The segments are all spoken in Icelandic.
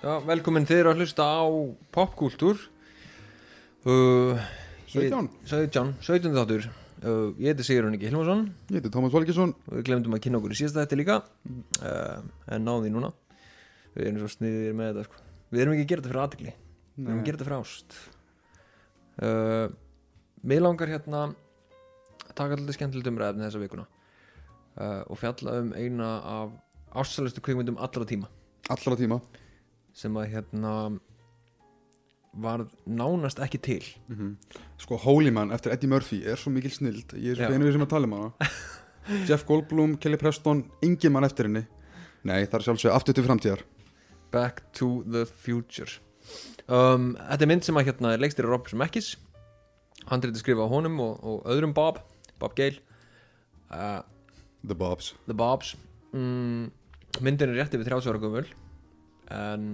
Já, velkomin þeir að hlusta á popkúltúr. Uh, 17. 17, 17 þáttur. Uh, Ég heiti Sigurinn Ingi Hilmarsson Ég heiti Tómas Valgesson við glemdum að kynna okkur í síðasta þetta líka. Uh, en náðum því núna. Við erum svo sniðir með þetta sko. Við erum ekki að gera þetta fyrir aðtekli Við erum að gera þetta fyrir ást. Uh, Mér langar hérna að taka alltaf skemmtilegt umræðefni þessa vikuna. Uh, og fjalla um eina af ástsælustu kvikmyndum allra tíma. Allra tíma sem að hérna var nánast ekki til. Sko Holy Man eftir Eddie Murphy er svo mikil snild. Ég er svo einu við sem að tala um hana. Jeff Goldblum, Kelly Preston, engin mann eftir henni. Nei, það er sjálfsög aftur til framtíðar. Back to the Future. Um, Þetta er mynd sem að hérna er leikstir Rob Zemeckis handrið skrifa á honum og, og öðrum Bob Bob Gale. Uh, The Bobs. The Bobs. Mm, myndin er rétt yfir 30 ára gömul en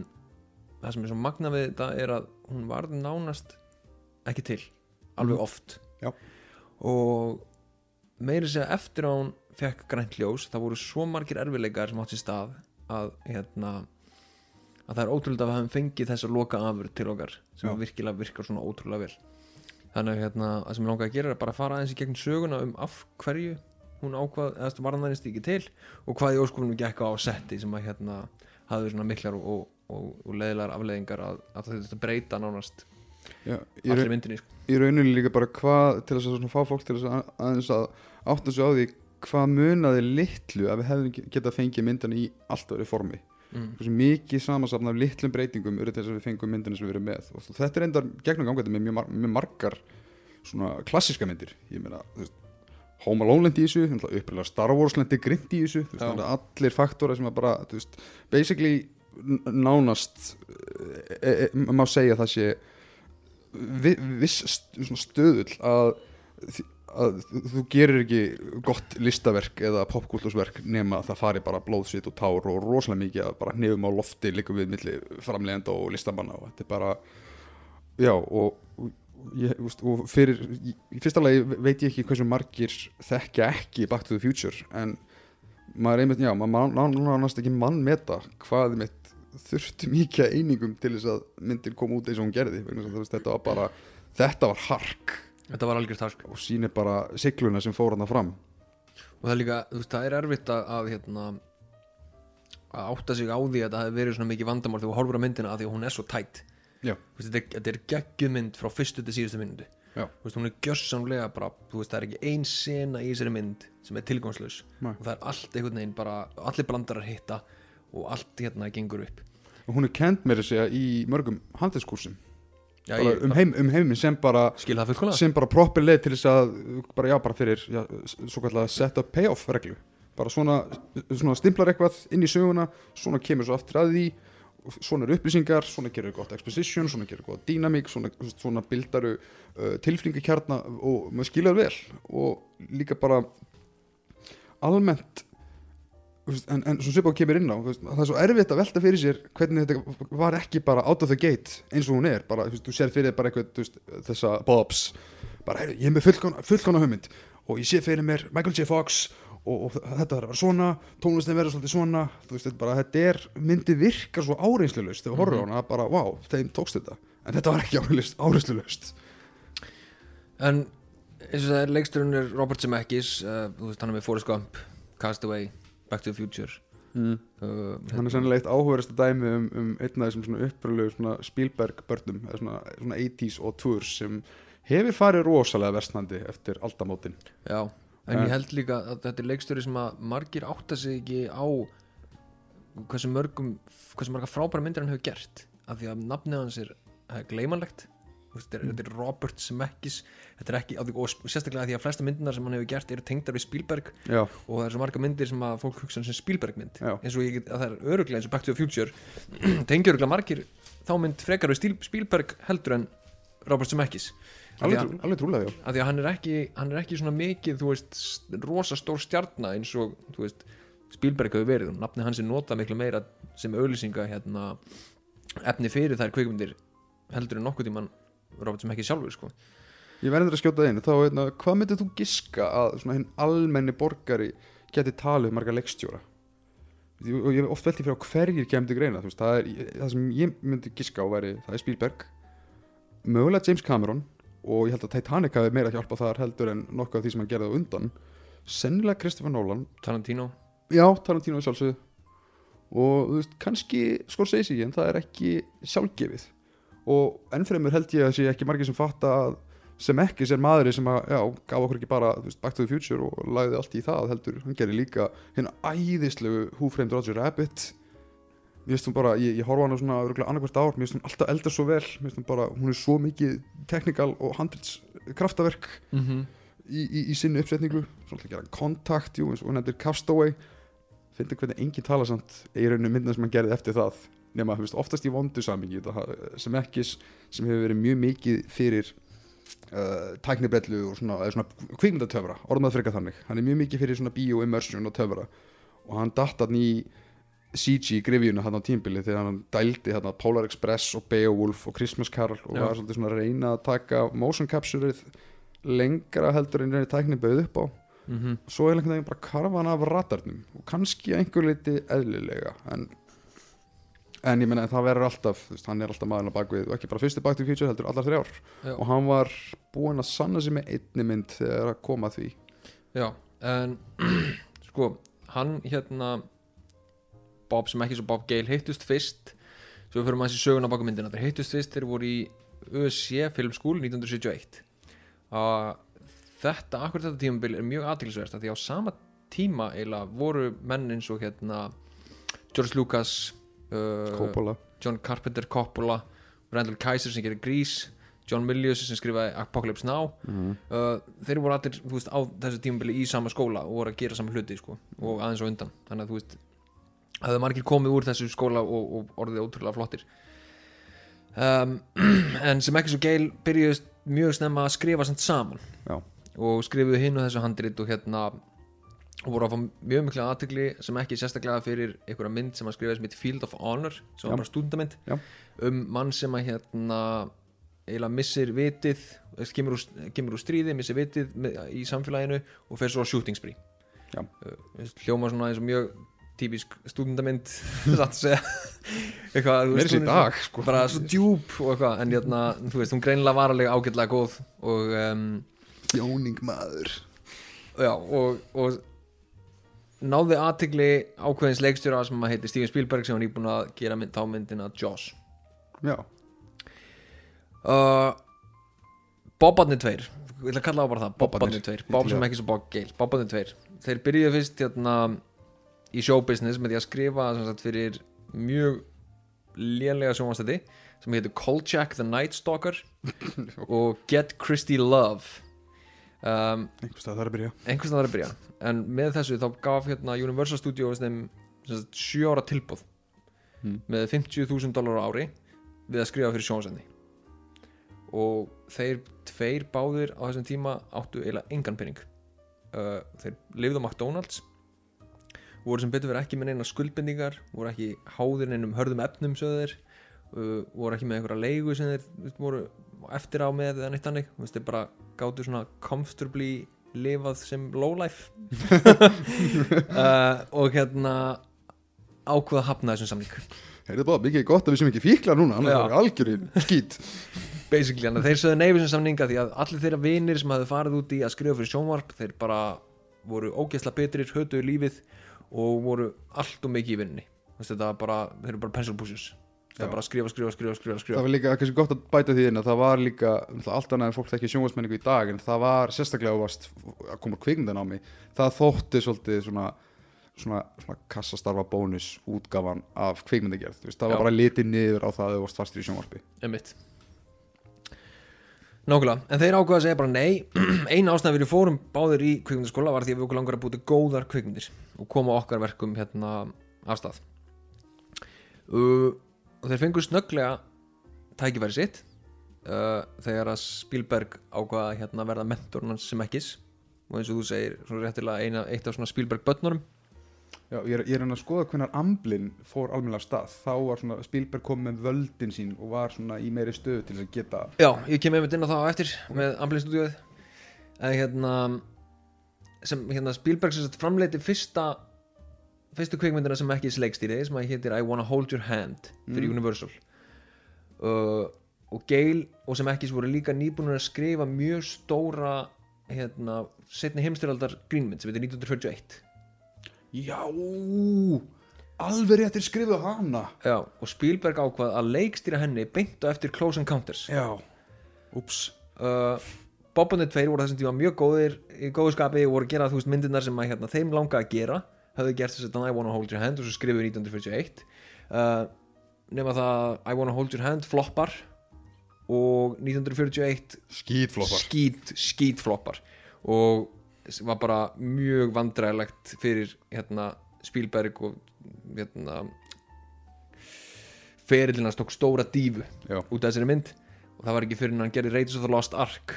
það sem er svo magna við þetta er að hún varð nánast ekki til alveg oft. Já. og meiri segja eftir að hún fekk grænt ljós það voru svo margir erfileikar sem átt sér stað að hérna að það er ótrúlega að við höfum fengið þessa loka afur til okkar sem virkilega virkar svona ótrúlega vel. Þannig að hérna, það sem ég langaði að gera er bara að fara aðeins í gegn söguna um af hverju hún ákvað, eða þú veist, var hann aðeins ekki til og hvað í óskofunum gekk á setti sem að hérna hafði svona miklar og, og, og leðilegar afleðingar að, að þetta breyta nánast Já, allir myndinni sko. í rauninni líka bara hvað til þess að fá fólk til þess að aðeins að átta sig á því hvað munaði litlu að við hefðum getað fengið myndina í allt öðru formi. Mm. mikið samansafn af litlum breytingum eru til þess að við fengum myndina sem við erum með. Og þetta er endar gegnum gangvætti með mjög, mar mjög margar svona klassiska myndir. Ég meina, þú veist Home Alone lendi í þessu, upprilega Star Wars lendi grind í þessu, veist, allir faktora sem að bara, þú veist, basically nánast e, e, má segja að það sé vi, viss st- svona stöðull að, að þú- gerir ekki gott listaverk eða popkultúrsverk nema að það fari bara blóðsvit og tár og rosalega mikið að bara nefum á lofti líka við milli framlegenda og listamanna og þetta er bara já og, og, ég, úst, og fyrir í fyrsta lagi veit ég ekki hversu margir þekkja ekki Back to the Future en maður einmitt, já, maður nánast ekki mann meta hvað mitt þurfti mikið einingum til þess að myndin kom út eins og hún gerði þetta var bara, þetta var hark. Þetta var algjör tarsk og sýnir bara sigluna sem fór hann fram. Og það er líka, þú veist, það er erfitt að, að hérna að átta sig á því að það hefði verið svona mikið vandamál þegar þú horfur á myndina að því að hún er svo tætt veist, þetta, þetta er geggjuð mynd frá fyrstu til síðustu myndu veist, hún er gjörsamlega bara þú veist, það er ekki ein sena í þessari mynd sem er tilgangslaus. Nei. og það er allt einhvern veginn bara, allir brandarar hitta og allt hérna gengur upp og hún er kent með þessi í mörgum handelskursum Já, ég um, heim, um heiminn sem bara sem bara proper leið til þess að bara já, bara fyrir já, svo kallega set up payoff reglu. Bara svona, svona stimplar eitthvað inn í söguna, svona kemur svo aftur að því svona eru upplýsingar, svona gerur gott exposition, svona gerur gott dynamík svona, svona bildaru uh, tilfringakjarna og maður skiljaður vel. Og líka bara almennt en, en svo svipað kemur inn á veist, það er svo erfitt að velta fyrir sér hvernig þetta var ekki bara out of the gate eins og hún er, bara, þú sér fyrir bara eitthvað þessa bobs. Bara, heyrðu, ég er með fullkona, hugmynd og ég sé fyrir mér Michael J. Fox og, og þetta að vera svona tónlistin verður svolítið svona. Veist, bara, þetta er, myndi virkar svo áreinslulegust þegar við horfum á hana, bara, wow, þeim tókst þetta. En þetta var ekki áreinslulegust En eins og það er leiksturinn er Robert Zemeckis uh, þú veist, hann er með Forrest Gump, Castaway Back to the Future. Mm. uh, hann er sannlega eitt áhugaverðast dæmi um, um einn af þessum svona uppröðlegu Spielberg börnum, svona, svona 80s og tours sem hefur farið rosalega versnandi eftir aldamótin. Já, en ég held líka að þetta er leikstjóri sem að margir átta sig ekki á hversu mörgum hversu marga frábæra myndir hann hefur gert af því að nafnið hans er, gleimanlegt þetta er, þetta er Robert Zemeckis. Þetta er ekki, og sérstaklega því að flesta myndinar sem hann hefur gert eru tengdar við Spielberg. Já, og það er svo marga myndir sem að fólk hugsa sem Spielberg mynd Já. eins og ég get, að það er öruglega eins og Back to the Future. Tengja öruglega margir þá mynd frekar við Spielberg heldur en Robert Zemeckis. Alveg, trúlega já. af því að hann er ekki, hann er ekki svona mikið þú veist, rosa stór stjarna eins og, þú veist, Spielberg hefur verið. Og nafni hans er notað miklu meira sem auðlýsinga hérna efni fyrir þær kvikmyndir heldur en nokkuð tímann Robert sem ekki sjálfur sko. Ég verður að skjóta inn, þá veitna, hvað myndir þú giska að svona hinn almenni borgari geti talið marga leikstjóra? Og ég hef oft velti fyrir á hverjir kemur til greina veist, það, er, það sem ég myndi giska á væri það er Spielberg mögulega James Cameron og ég held að Titanic hafi meira hjálpað þar heldur en nokkuð af því sem hann gerði á undan. Sennilega Christopher Nolan. Tarantino. Já, Tarantino er sjálfsögð og þú veist, kannski Scorsese en það er ekki sjálfgefið og ennfremur held ég að sé ekki margir sem fatta að sem ekki sér maðurinn sem að, já, gaf okkur ekki bara veist, Back to the Future og lagði allt í það heldur, hann gerði líka hérna æðislegu Who Framed Roger Rabbit. Mér finnst hún bara, ég, ég horfa á hana svona annarkvært ár, mér finnst hún alltaf elda svo vel mér finnst hún bara, hún er svo mikið technical og handrits kraftaverk mm -hmm. í, í, í sinni uppsetningu. Svolítið gera kontakt, jú, eins og hún nefndir Castaway. Finnir hvernig enginn tala samt í rauninu myndina sem hann gerði eftir það nema, veist, oftast í vondu samingi sem ekki, sem hefur verið mjög mikið fyrir uh, tæknibrellu og svona, svona kvikmyndatöfra, orðmað frekar þannig hann er mjög mikið fyrir svona bio-immersion og töfra og hann datt hann í CG grifjuna hann á tímbili þegar hann dældi hann Polar Express og Beowulf og Christmas Carol og Já. var svona að reyna að taka motion captureið lengra heldur en reynir tækni bauð upp á Mm -hmm. svo er einhvern veginn bara karfa hann af radarnum og kannski að einhver leiti eðlilega en, en ég menna það verður alltaf veist, hann er alltaf maðurinn á bakvið og ekki bara fyrsti Back to the Future heldur allar þrjár. Já. og hann var búinn að sanna sig með einni mynd þegar að koma að því. Já, en sko, hann hérna Bob sem ekki svo Bob Gale hittust fyrst svo fyrir maður þessi söguna baka myndina þeir hittust fyrst, þeir voru í ÖSC Film School 1971 og þetta, akkur þetta tímabil er mjög aðtilsverst því á sama tíma eiginlega voru menn eins og hérna George Lucas uh, John Carpenter Coppola Randall Kaiser sem gerir Grease John Milius sem skrifaði Apocalypse Now. Mm. uh, þeir voru allir veist, á þessu tímabili í sama skóla og voru að gera sama hluti sko, og aðeins á undan. Þannig að þú veist hafði margir komið úr þessu skóla og, og orðið ótrúlega flottir. Um, en sem ekki svo geil byrjuðist mjög snemma að skrifa samt saman. Já. og skrifuðu hinn og þessu handrit og hérna voru að fá mjög mikla aðtökli sem ekki sérstaklega fyrir einhverja mynd sem að skrifa sem heit Field of Honor sem Já. var bara stúndamynd Já. um mann sem að hérna eiginlega missir vitið kemur úr, kemur úr stríði, missir vitið með, í samfélaginu og fer svo á shooting spree. Uh, veist, hljóma svona eins og mjög típisk segja eitthvað, þú Meira sér er dag, sko. bara svo djúb eitthvað en hérna, þú veist, hún greinilega var alveg ágætlega góð og um, Jóning maður já, og, og náði aðtegli ákveðins leikstjóra sem að heiti Steven Spielberg sem var nýbúin að gera mynd, þá myndina Jaws. Já, uh, Bobarnir tveir. Ég ætla að kalla það bara það, Bobbarnir. Tveir. Bob sem ekki svo Bob Gale, Bobarnir tveir. Þeir byrjuðu fyrst hérna í showbusiness með því að skrifa sagt, fyrir mjög lélega sjónvastætti sem heitir Kolchak the Night Stalker og Get Christy Love um, einhvers stað þar að byrja. einhvers veginn að byrja. En með þessu þá gaf hérna Universal Studios þeim sem sagt, sjö ára tilbúð Hmm. með 50.000 dólar á ári við að skrifa fyrir sjónvarsefni og þeir tveir báðir á þessum tíma áttu eiginlega engan penning uh, þeir lifðu á McDonalds voru sem betur verið ekki með neina skuldbendingar voru ekki háðir neinum hörðum efnum sögðu þeir. Uh, voru ekki með einhverja leigu sem þeir voru eftir á með eða neitt hannig þú veist, þeir bara gátu svona comfortably lifað sem lowlife. Uh, og hérna ákveða að hafna þessum samling Heyrðu bara, mikið gott að við sem ekki fíkla núna annars er algjörinn skít. Basically, þannig að þeir sögðu neyfi sem samninga því að allir þeirra vinir sem hafði farið út í að skrifa fyrir sjónvarp þeir bara voru ógeðsla betrir, hötuðu lífið og voru allt og mikið í vinninni þetta bara, þeir eru bara pencil pushers það er bara að skrifa, skrifa, skrifa, skrifa, skrifa. Það var líka kannski gott að bæta því inn að það var líka allt annað en fólk þekki sjónvarsmenningu í dag en það var sérstaklega ávast að koma kvikmyndan á mig það þótti svolítið svona svona, svona kassastarfa bónus útgafan af kvikmyndagerð það var Já. bara litið niður á það að þú varst fastur í sjónvarpi. Einmitt. Nákvæmlega, en þeir ákveða að segja bara nei. Einu ástæðan við fórum báðir í kvikmyndaskóla var því að við okkur langar að búti góðar kvikmyndir og koma okkar verkum hérna af stað. Uh, og þeir fengur snögglega tækifæri sitt uh, þegar að Spielberg ákveða að hérna, verða mentorn hans sem ekkis og eins og þú segir, svona réttilega eina, eitt af svona Spielberg börnunum. Já, ég er, ég er að skoða hvernig Amblin fór almennilega af stað. Þá var svona Spielberg kom með völdin sín og var svona í meiri stöðu til að geta Já, ég kem einmitt inn á það á eftir með Amblin stúdíóið. En hérna sem hérna Spielberg sem framleiti fyrsta fyrstu kvikmyndina sem ekki sleikstýri sem að hétir I Wanna Hold Your Hand fyrir Universal. Uh, og Gail og sem ekki voru líka nýbúinur að skrifa mjög stóra hérna, setni heimstyraldar grínmynd sem heitir 1941 Já, alveg réttir skrifuðu hana. Já, og Spielberg ákvað að leikstýra henni beint á eftir Close Encounters. Já, úps. Uh, Bobbandi tveir voru þessum tíma mjög góðir í góðu skapi og voru að gera þú veist myndirnar sem að hérna, þeim langa að gera höfðu gert þess að I Wanna Hold Your Hand og svo skrifuðu 1941 uh, nema það I Wanna Hold Your Hand floppar og 1941 Skítfloppar. skít, skít floppar og var bara mjög vandræðilegt fyrir hérna, Spielberg og hérna, ferillina stók stóra dífu Já, út af þessari mynd. Og það var ekki fyrir hann gerði Raiders of the Lost Ark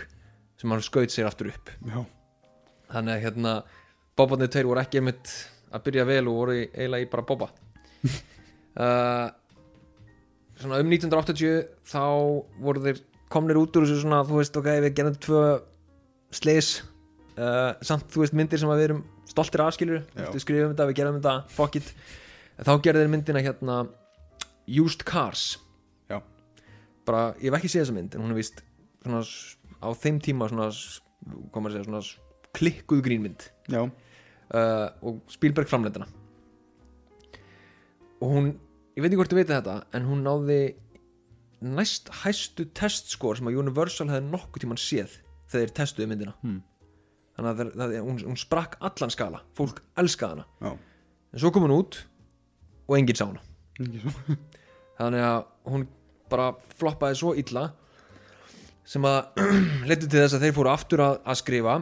sem hann skaut sér aftur upp. Já, þannig að hérna Bobarnir tveir voru ekki einmitt að byrja vel og voru eiginlega í bara Boba uh, svona um 1980 þá voru þeir komnir út úr þessu svona þú veist ok við gerðum tvö slis uh, samt þú veist myndir sem að við erum stoltir afskilur við skrifum þetta, við gerðum þetta, fuck it. Þá gerðu þeir myndina hérna Used Cars. Já. Bara, ég hef ekki séð þessa mynd en hún er vist svona á þeim tíma svona, maður að segja, svona klikkuð grínmynd. Já, uh, og Spielberg framleitana og hún ég veit ekki hvort þú veit þetta en hún náði næst hæstu testskor sem að Universal hefði nokkuð tíman séð þegar þeir testuðu myndina. Hmm. þannig að það, það, hún, hún sprakk allan skala. Fólk elskaði hana. Já. En svo kom hún út og enginn sá hana. Þannig að hún bara floppaði svo illa sem að leittu til þess að þeir fóru aftur að, að skrifa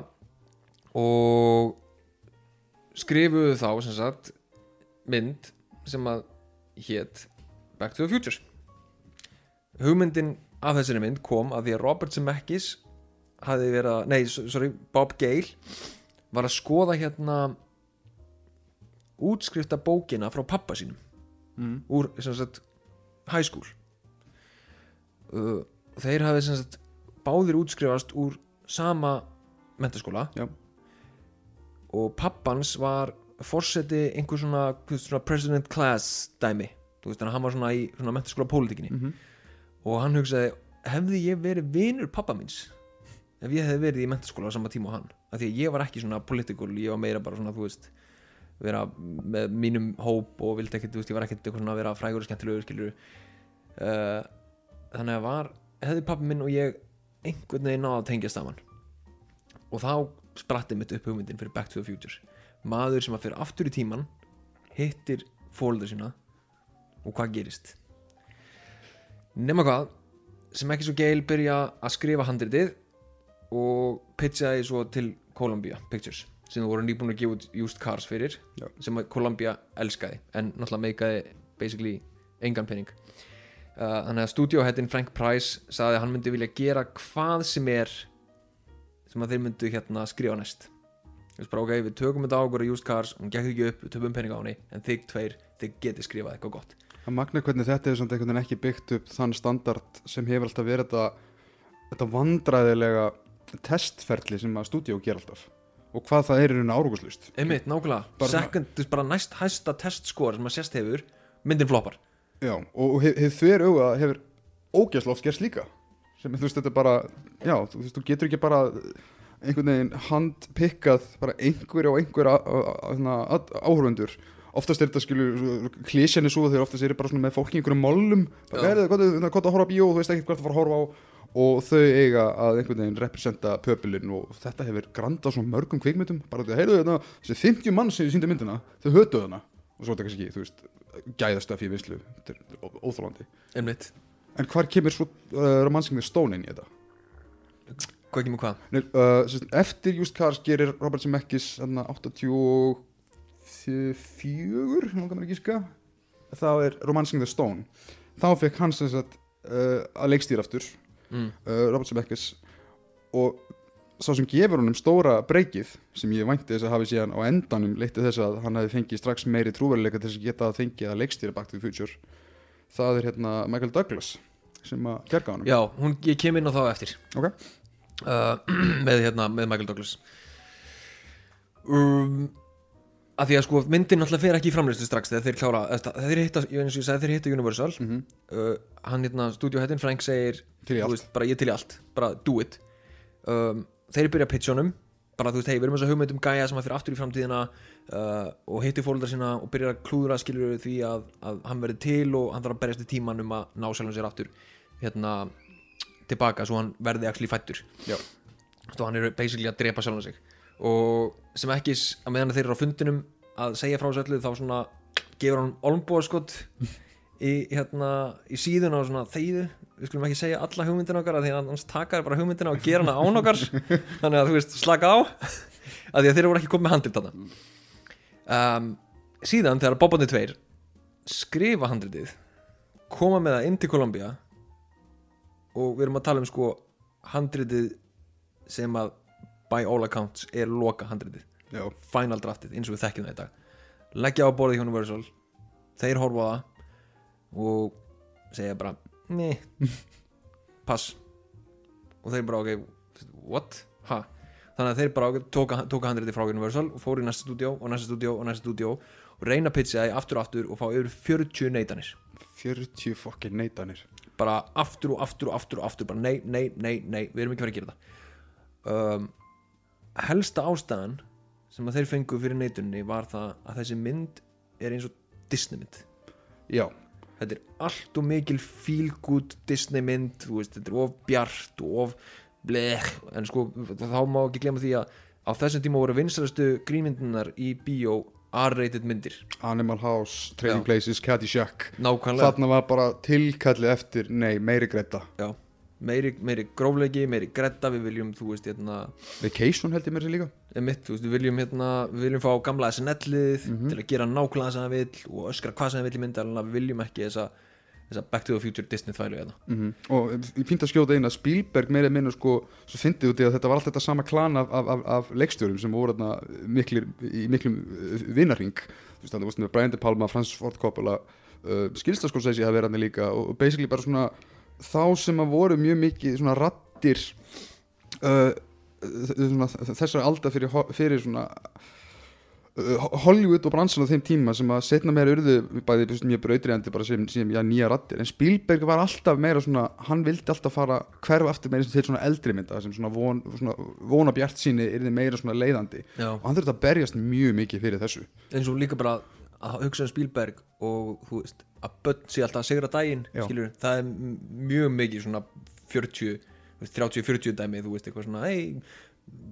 og skrifuðu þá sem sagt mynd sem að hét Back to the Future hugmyndin af þessari mynd kom að því að Robert Zemeckis hafði verið að, nei, sorry, Bob Gale var að skoða hérna útskrifta bókina frá pappa sínum mm. úr sem sagt high school uh, þeir hafi sem sagt báðir útskrifast úr sama mentaskóla Já. Og pappans var forseti einhver svona, svona president class dæmi. Veist, hann var svona í svona mentaskóla pólitíkinni. Mhm. og hann hugsaði hefði ég verið vinur pappa míns ef ég hefði verið í mentaskóla á sama tíma og hann? Af því að ég var ekki svona political ég var meira bara svona, þú veist vera með mínum hóp og vildi ekkert, þú veist, ég var ekkert eitthvað svona að vera frægur og skemmtilegur skilur uh, þannig að var hefði pappi minn og ég einhvern veginn náða að tengja saman. Og þá spratti mitt upp hugmyndin fyrir Back to the Future. Maður sem að fyrir aftur í tíman hittir fólður sína og hvað gerist? Nema hvað sem ekki svo geil byrja að skrifa handritið og pitchaði svo til Columbia Pictures sem þú voru nýbúin að gefa út Used Cars fyrir Já. sem Columbia elskaði en náttúrulega meikaði basically engan pening. Uh, þannig að stúdíóhettin Frank Price sagði að hann myndi vilja gera hvað sem er sem að þeir myndu hérna skrifa næst. Bara ok, við tökum þetta á okkur að Used Cars hún gekk ekki upp, við töfum pening á henni en þig tveir, þið getið skrifað eitthvað gott. Það magna hvernig þetta er samt einhvern veginn ekki byggt upp þann standard sem hefur alltaf verið þetta, þetta vandræðilega testferli sem að stúdíó ger alltaf og hvað það er í rauninu áruguslust einmitt, nákvæmlega, second, bara næst hæsta testskor sem að sérst hefur myndin floppar. Já, og, og hef, þver auga hefur ógæsla oft gerst líka sem þú veist þetta bara já, þú veist, þú getur ekki bara einhvern veginn handpikkað bara einhver og einhver áhörvendur oftast er þetta skilur klísjan er svo þegar oftast er bara svona með fólki í einhverjum er það, er það að horfa á bíó og þú veist ekkert hvað það fara að horfa á. Og þau eiga að einhvern veginn representa pöpulinn og þetta hefur grandað svona mörgum kvikmyndum. Bara því að heyrðu þetta, þessi 50 mann sem síndu myndina, þau hötuðu hana. Og svo er þetta kannski, þú veist, gæðastöf í vinslu þetta en hvar kemur svo uh, romansingni Stone inn í þetta? hvað kemur hvað? Nei, uh, sem sagt, eftir Just Cars gerir Robert Zemeckis þarna 84 langar mér að gíska þá er Romancing the Stone þá fekk hann sem sagt uh, að leikstýra aftur Mm. uh, Robert Zemeckis og sá sem gefur honum stóra breykið sem ég vænti þess að hafi síðan á endanum leitti þess að hann hefði fengið strax meiri trúveruleika til þess að geta að fengið að leikstýra Back to the Future það er hérna Michael Douglas sem að kjarga honum. Já, hún, ég kem inn á þá eftir. Ok. uh, með, hérna, með Michael Douglas. Um, að því að sko myndin alltaf fer ekki í framleiðslu strax þegar þeir klára, eða, þeir hitta, ég eins og ég sagði þeir hitta Universal. Mhm. uh, hann hérna, stúdíóhettin Frank segir veist, bara ég til í allt, bara do it. Um, þeir byrja honum. Bara þú veist, hei, við erum þess að hugmynd um gæja sem að fyrir aftur í framtíðina uh, og hitti fóruldar sína og byrjar að klúðra skilur því að, að hann verði til og hann þarf að berjast í tíman um að ná sjálfum sér aftur hérna tilbaka svo hann verði actually fættur svo hann er basically að drepa sjálfum sig. Og sem ekki að meðan þeir eru á fundinum að segja frá öllu þá svona gefur hann olmbóðskot í, hérna, í síðuna og svona þeyðu við skulum ekki segja alla hugmyndina okkar af því að hans takar bara hugmyndina og gera hana án okkar. Þannig að þú veist slaka á. Af því að þeir voru ekki komið handrit þarna. Um, síðan þegar Bobandi tveir skrifa handritið koma með það inn til Columbia og við erum að tala um sko handritið sem að by all accounts er loka handritið. Já, final draftið eins og við þekkjum það í dag. Leggja á borðið hjá Universal. Þeir horfa á það og segja bara Nei Pass. Og þeir bara ok What? Ha? Þannig að þeir bara ok, tóka, tóka handriti frá Universal og fóru í næsta stúdíó og næsta stúdíó og næsta stúdíó og reyna að pitcha því aftur og aftur og fá yfir 40 neytanir. 40 fokkin neytanir bara aftur og aftur og aftur og aftur bara nei, nei, nei, nei, við erum ekki farið að gera það. Um, helsta ástæðan sem að þeir fengu fyrir neytunni var það að þessi mynd er eins og Disney mynd. Já, þetta er allt og mikil feel good Disney mynd, þú veist, þetta er of bjart og of bleh en sko, þá má ekki glemma því að á þessum tíma voru vinsarastu grínmyndunar í bíó R-rated myndir. Animal House, Trading Já. Places, Caddyshack. Nákvæmlega, Þarna var bara tilkallið eftir, nei, meiri greita já. Meiri, meiri grófleiki, meiri gretta við viljum, þú veist, hérna Vacation held ég mér sér líka. Mitt, þú veist, við viljum hérna við viljum fá gamla SNL-lið Mhm. til að gera nákvæmlega sem það vill og öskra hvað sem það vill í myndarinnar, við viljum ekki þessa, þessa Back to the Future Disney þvælu hérna. Mm og ég fínt að skjóta að Spielberg meira minna sko, svo fyndið út í að þetta var allt þetta sama klan af, af, af, af leikstjórum sem voru miklir, í miklum uh, vinnarring þú veist þannig, með Brian De Palma, Francis Ford Coppola uh, skilstaskórsæsi hafa verið hann líka og, og basically bara svona þá sem að voru mjög mikið svona rattir uh, svona, þessar alda fyrir, fyrir svona Hollywood og bransan á þeim tíma sem að setna meira urðu bæði mjög brautriðandi bara sem, sem já, nýja rattir en Spielberg var alltaf meira svona hann vildi alltaf fara hverfa aftur meira til svona eldri mynda sem svona, von, svona vona bjart síni er meira svona leiðandi. Já. og hann þurfti að berjast mjög mikið fyrir þessu. Eins og líka bara að hugsa um Spielberg og þú veist að börn sé alltaf að segra daginn skilur, það er mjög mikið svona 40, 30-40 dæmi þú veist eitthvað svona hey,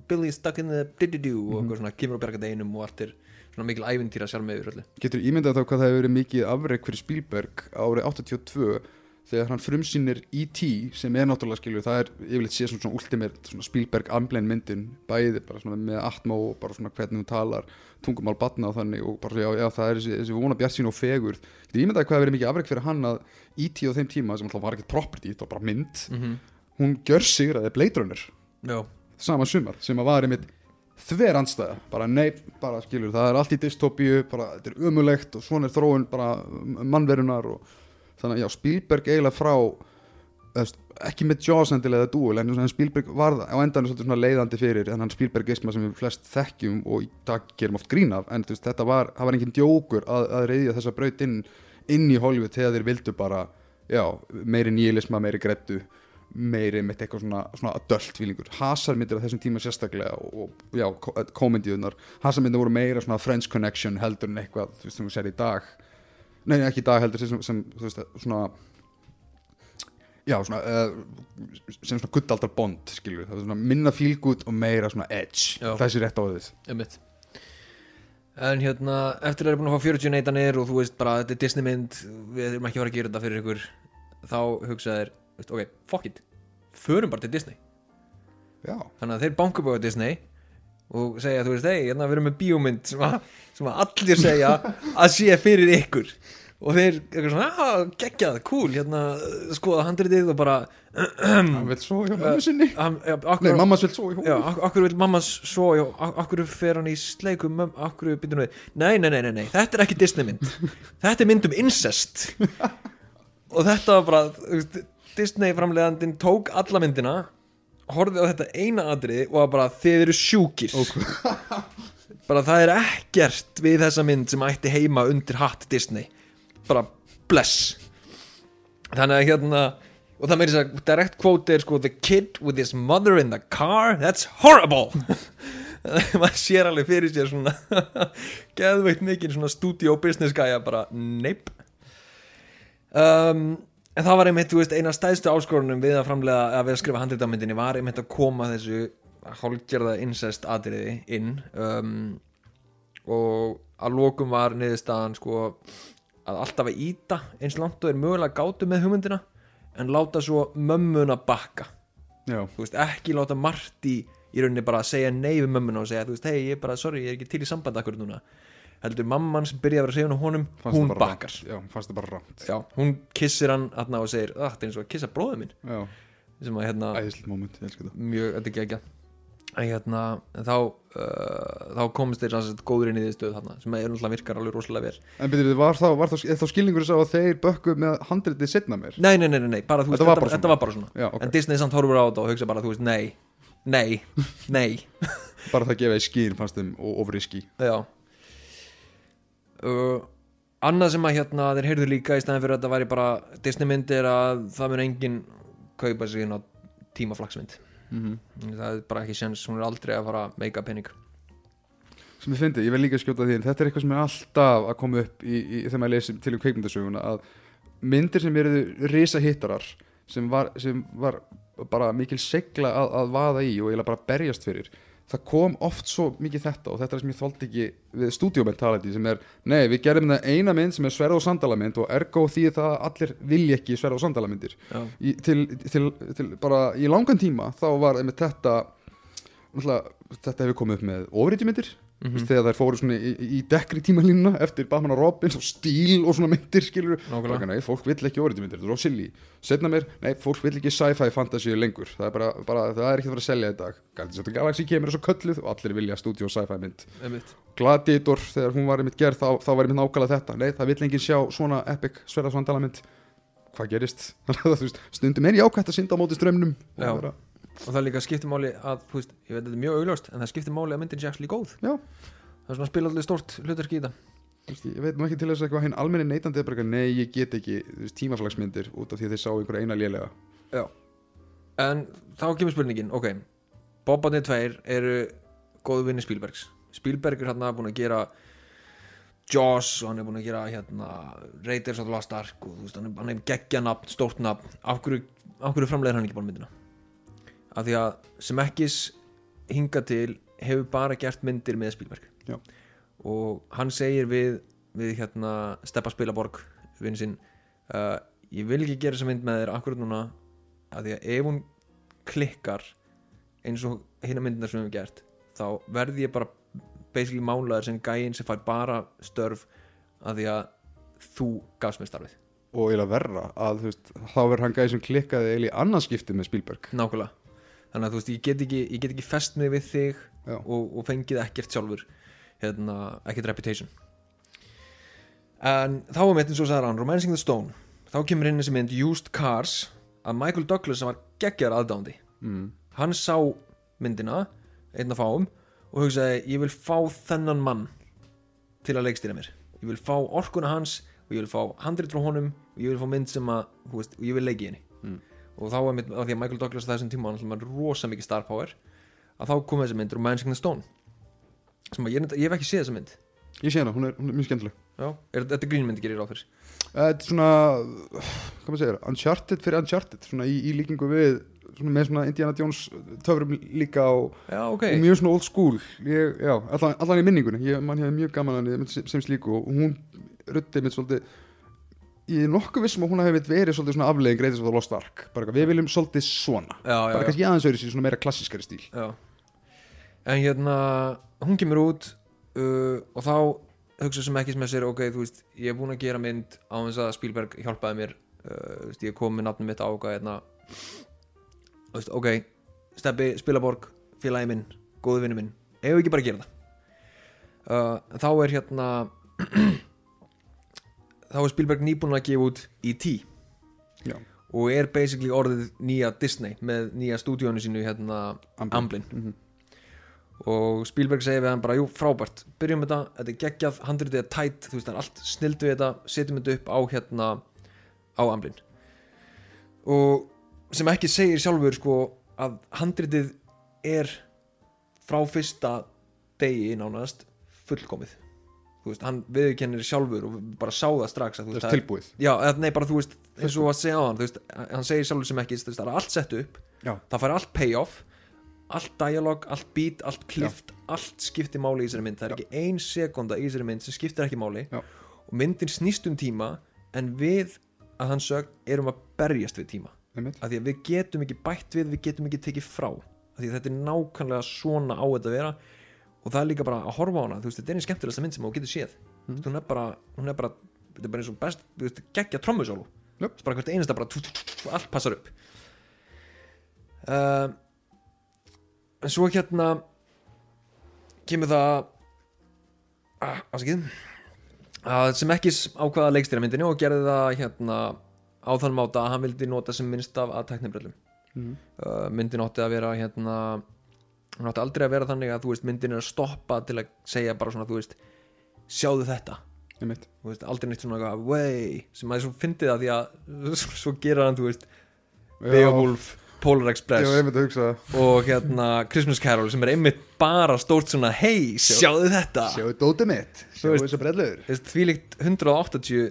Billy stuck in the diddy-doo Mhm. og eitthvað svona kemur á bjarga deginum og allt er svona mikil ævintýra sjálf með yfir öllu getur ímyndað þá hvað það hefur verið mikið afrek fyrir Spielberg árið 82 þegar hann frumsýnir E.T. sem er náttúrulega skilju, það er yfirleitt séð svona, ultimate svona Spielberg amblein myndin bæði bara svona með atmó og bara svona hvernig hún talar tungumál batna og þannig og bara já, já það er þessi, þessi vona bjart sín og fegur getur ímyndað hvað hefur verið mikið afrek fyrir hann að E.T. á þeim tíma sem alltaf var ekkert property, það var bara mynd mm -hmm. hún gjör sigraði Blade Runner já, sama sumar sem að var einmitt þver andstæða, bara nei, bara skilur það er allt í dystopíu, bara þetta er umulegt og svona er þróun bara mannverunar og þannig að já, Spielberg eiginlega frá eðst, ekki með Jaws endilega dúil en Spielberg var á svolítið svona leiðandi fyrir en hann Spielbergisma sem við flest þekkjum og í dag gerum oft grín af en veist, þetta var, það var engin djókur að, að reyðja þessa braut inn, inn í Hollywood þegar þeir vildu bara, já, meiri nýlisma, meiri grettu meiri með eitthvað svona, svona adult feelingur. Hasarmyndir á þessum tíma sérstaklega og, og já, komendíunar hasarmyndir voru meira svona Friends Connection heldur en eitthvað, þú veist, sem við sér í dag. Nei, ekki í dag heldur sem, sem þú veist, svona já, svona uh, sem svona guttaldar bond, við það er svona minna good og meira svona edge. Já. þessi rétt á einmitt. En hérna, eftir að það er búin að fá 40 neytanir og þú veist bara, þetta er Disney mynd við erum ekki að fara að gera þetta fyrir ykkur þá hugsaðir, veist, ok, fuck it. Förum bara til Disney. Já, þannig að þeir banka búið á Disney og segja, þú veist, hei, hérna við erum með bíómynd sem að, sem að allir segja að sé fyrir ykkur. Og þeir, eitthvað svona, ah, geggjað, cool hérna, skoða handritið og bara hann vil svo hjá mamma sinni. hann, ja, nei, akkur, mammas vil svo í já, hún ak akkur vil mamma svo já, ak akkur fer hann í sleiku möm, akkur býtur við, nei, nei, nei, nei, nei þetta er ekki Disney mynd, þetta er mynd um incest. Og þetta var bara, þú veist, Disney framleiðandinn tók alla myndina horfði á þetta eina atrið og var bara þið eru sjúkir. Bara það er ekkert við þessa mynd sem ætti heima undir hatt Disney. Bara bless. Þannig að hérna og það meiri að direct quote er sko the kid with his mother in the car? That's horrible. Maður sér alveg fyrir sér svona geðveikt mikið svona studio business gæja bara neip um, en það var einmitt þú veist, eina stæðstu áskorunum við að framlega að við að skrifa handritamyndinni var einmitt að koma þessu hálfgerða incest atriði inn um, og að lokum var niðurstaðan sko að alltaf að íta eins langt og er mögulega gátu með hugmyndina en láta svo mömmuna bakka. Já, þú veist, ekki láta Marti í rauninni bara að segja nei við mömmuna og segja, þú veist, hei, ég er bara, sorry, ég er ekki til í samband akkur núna heldur mamman sem byrjaði að vera að segja hún á honum, fannst hún það bakkar. já, það hún kissir hann aðna og segir, "Ah, þetta er eins og að kissa bróðið minn. Já, sem að hérna, moment, þetta. mjög, þetta er ekki ekki hérna, þá uh, þá komist þeir góður inn í því stöð þarna, sem er náttúrulega virkar alveg rosalega vel. En byrjuðu, var þá, var þá, þá skilningur þess að þeir bökku með handritið setna mér nei, nei, nei, nei, nei bara, þú Þetta var þetta, bara þetta var bara svona. Já, ok, en Disney samt horfur á þetta og hugsa bara, þú veist, nei nei, nei. Bara það gefa í skýn fannst þeim og ofriski Já uh, Annað sem að hérna þeir heyrðu líka í stæðan fyrir að þetta væri bara Disney mynd er að það mun enginn kaupa sig inn á tímaflagsmynd mm -hmm. það er bara ekki sens, hún er aldrei að fara að meika penning sem ég fyndi, ég vil líka skjóta því þetta er eitthvað sem er alltaf að koma upp í, í, þegar maður lesi til um kveikmyndasöguna að myndir sem eru risa hittarar sem var, sem var bara mikil segla að, að vaða í og eiginlega bara berjast fyrir það kom oft svo mikið þetta og þetta er sem ég þóldi ekki við stúdíomentality sem er, nei við gerum það eina mynd sem er sverð og sandalamynd og ergo því það að allir vilja ekki sverð og sandalamyndir. Já, í, til, til, til bara í langan tíma þá var þetta þetta hefur komið upp með ofriðjumyndir mm Mhm. þegar þær fóru í, í dekkri tímalínuna eftir Batman og Robin og stíl og svona myndir skilur nákvæmlega. nei, fólk vill ekki ofriðjumyndir, þetta er of silly. Setna mér, nei, fólk vill ekki sci-fi fantasy lengur, það er bara, bara það er ekki að fara að selja í dag, Guardians of the Galaxy kemur svo kölluð og allir vilja stúdíu sci-fi mynd. Gladiator, þegar hún var einmitt gerð þá, þá var einmitt nákvæmlega þetta, nei, það vill enginn sjá svona epic sverðarsvandala mynd. Hvað gerist, stundum er jákvæmt að synda á móti strömmnum og Já. það líka skiptir máli að, þú veist, ég veit að þetta er mjög augljóst en það skiptir máli að myndin sé actually góð. Já. það er svona að spila allir stórt hlutverk í þetta. Ég veit nú ekki til þess að eitthvað hinn almenni neytandi er bara eitthvað, nei, ég get ekki tímaflagsmyndir út af því að þeir sá einhverja eina lélega. En þá kemur spurningin, ok. Bobarnir tveir eru góðu vinni Spielbergs. Spielberg er hérna búin að gera Jaws og hann er búin að gera hérna Raiders of the Lost Ark og veist, hann er, er geggja nafn, stórt nafn. Af hverju, af hverju framleiðir hann ekki bara myndina af því að Zemeckis hinga til hefur bara gert myndir með Spielberg. Já. og hann segir við við hérna Steppa Spilaborg vinn sinn uh, ég vil ekki gera þessa mynd með þér akkurat núna af því að ef hún klikkar eins og hinna myndirnar sem við hefum gert þá verði ég bara basically málaður sem gæinn sem fær bara störf af því að þú gafst mér starfið. Og eiginlega verra að þú veist, þá verður hann gæði sem klikkaði eiginlega í annarskipti með Spielberg. Nákvæmlega þannig að þú veist ég get ekki, ég get ekki fest mig við þig og, og fengið ekkert sjálfur hérna, ekkert reputation. En þá er mitt eins og sagði hann Romancing the Stone. Þá kemur inn þessi mynd Used Cars að Michael Douglas sem var geggjar aðdándi mm. hann sá myndina einn að fáum og hugsaði ég vil fá þennan mann til að leikstýra mér. Ég vil fá orkuna hans og ég vil fá handrit frá honum og ég vil fá mynd sem að veist, og ég vil leiki henni. Mm. Og þá var mitt, af því að Michael Douglas á þessum tíma hann var rosa mikið star power að þá kom þessi mynd Romancing the Stone sem að ég, ég hef ekki séð þessa mynd. Ég sé hana, hún er, hún er mjög skemmtileg. Já, er, þetta er grínmynd gerir fyrir? Eh, þetta er svona, hvað maður segir Uncharted fyrir Uncharted, svona í, í líkingu við svona með svona Indiana Jones töfrum líka og, Já, ok, og mjög svona old school. Ég, já, allan, allan í minningunni. Ég, mann hefði mjög gaman sem, sem slíku og hún ruttið mitt svolítið ég er nokkuð vissum að hún hefði verið svolítið svona aflegin greiðis of the Lost Ark. Bara við viljum svolítið svona. Já, já, bara já. kannski aðeins öðru sér svona meira klassískari stíl. Já. En hérna, hún kemur út uh, og þá hugsa sem ekki sem að sér, ok, þú veist ég er búin að gera mynd á þess að Spielberg hjálpaði mér uh, veist, ég kom með nafnum mitt á okkar hérna. Ok, Steppi, Spilaborg félagi minn, góðu vinnu minn ef við ekki bara að gera það? Uh, þá er hérna þá er Spielberg nýbúin að gefa út E.T. Já. og er basically orðið nýja Disney með nýja stúdíónu sínu hérna Amblin. Amblin Mhm. og Spielberg segir við hann bara, jú, frábært byrjum þetta, þetta er geggjað, handritið er tætt þú veist, það er allt snild við þetta, setjum þetta upp á hérna, á amblin og sem ekki segir sjálfur sko að handritið er frá fyrsta degi nánast fullkomið veist, hann viðkennir sjálfur og bara sá það strax að, veist, það er, tilbúið. Já, eða, nei, bara veist eins og að segja á hann, veist, hann segir sjálfur sem ekki það er allt sett upp, Já. það fær allt payoff allt dialog, allt beat, allt klift allt skiptir máli í þessari mynd. Það er Já. ekki ein sekunda í þessari mynd sem skiptir ekki máli. Já. og myndin snýst um tíma en við, að hann sög, erum að berjast við tíma. Af því að við getum ekki bætt við, við getum ekki tekið frá. Af því að þetta er nákvæmlega svona á þetta að vera og það er líka bara að horfa á hana þú veist, þetta er einn skemmtilegsta mynd sem þú getur séð mm. hún er bara, hún er bara þetta er bara eins og best, þú veist, geggja trommusólu Jöp. bara hvert einasta bara tú, tú, tú, allt passar upp uh, en svo hérna kemur það ah, afsakið að sem ekki ákvaða leikstýra myndinni og gerði það hérna á þann máta að hann vildi nota sem minnst af að teknibrellum Mhm. uh, myndin átti að vera hérna hún átti aldrei að vera þannig að veist myndin er að stoppa til að segja bara svona veist sjáðu þetta. Veist aldrei neitt svona way sem að svo fyndið það því að svo gera hann Beowulf, Polar Já, Express hugsa og hérna Christmas Carol sem er einmitt bara stórt svona hei sjáðu þetta. Sjáu dótið mitt. Veist- þessa brellur. Þú veist, þvílíkt 180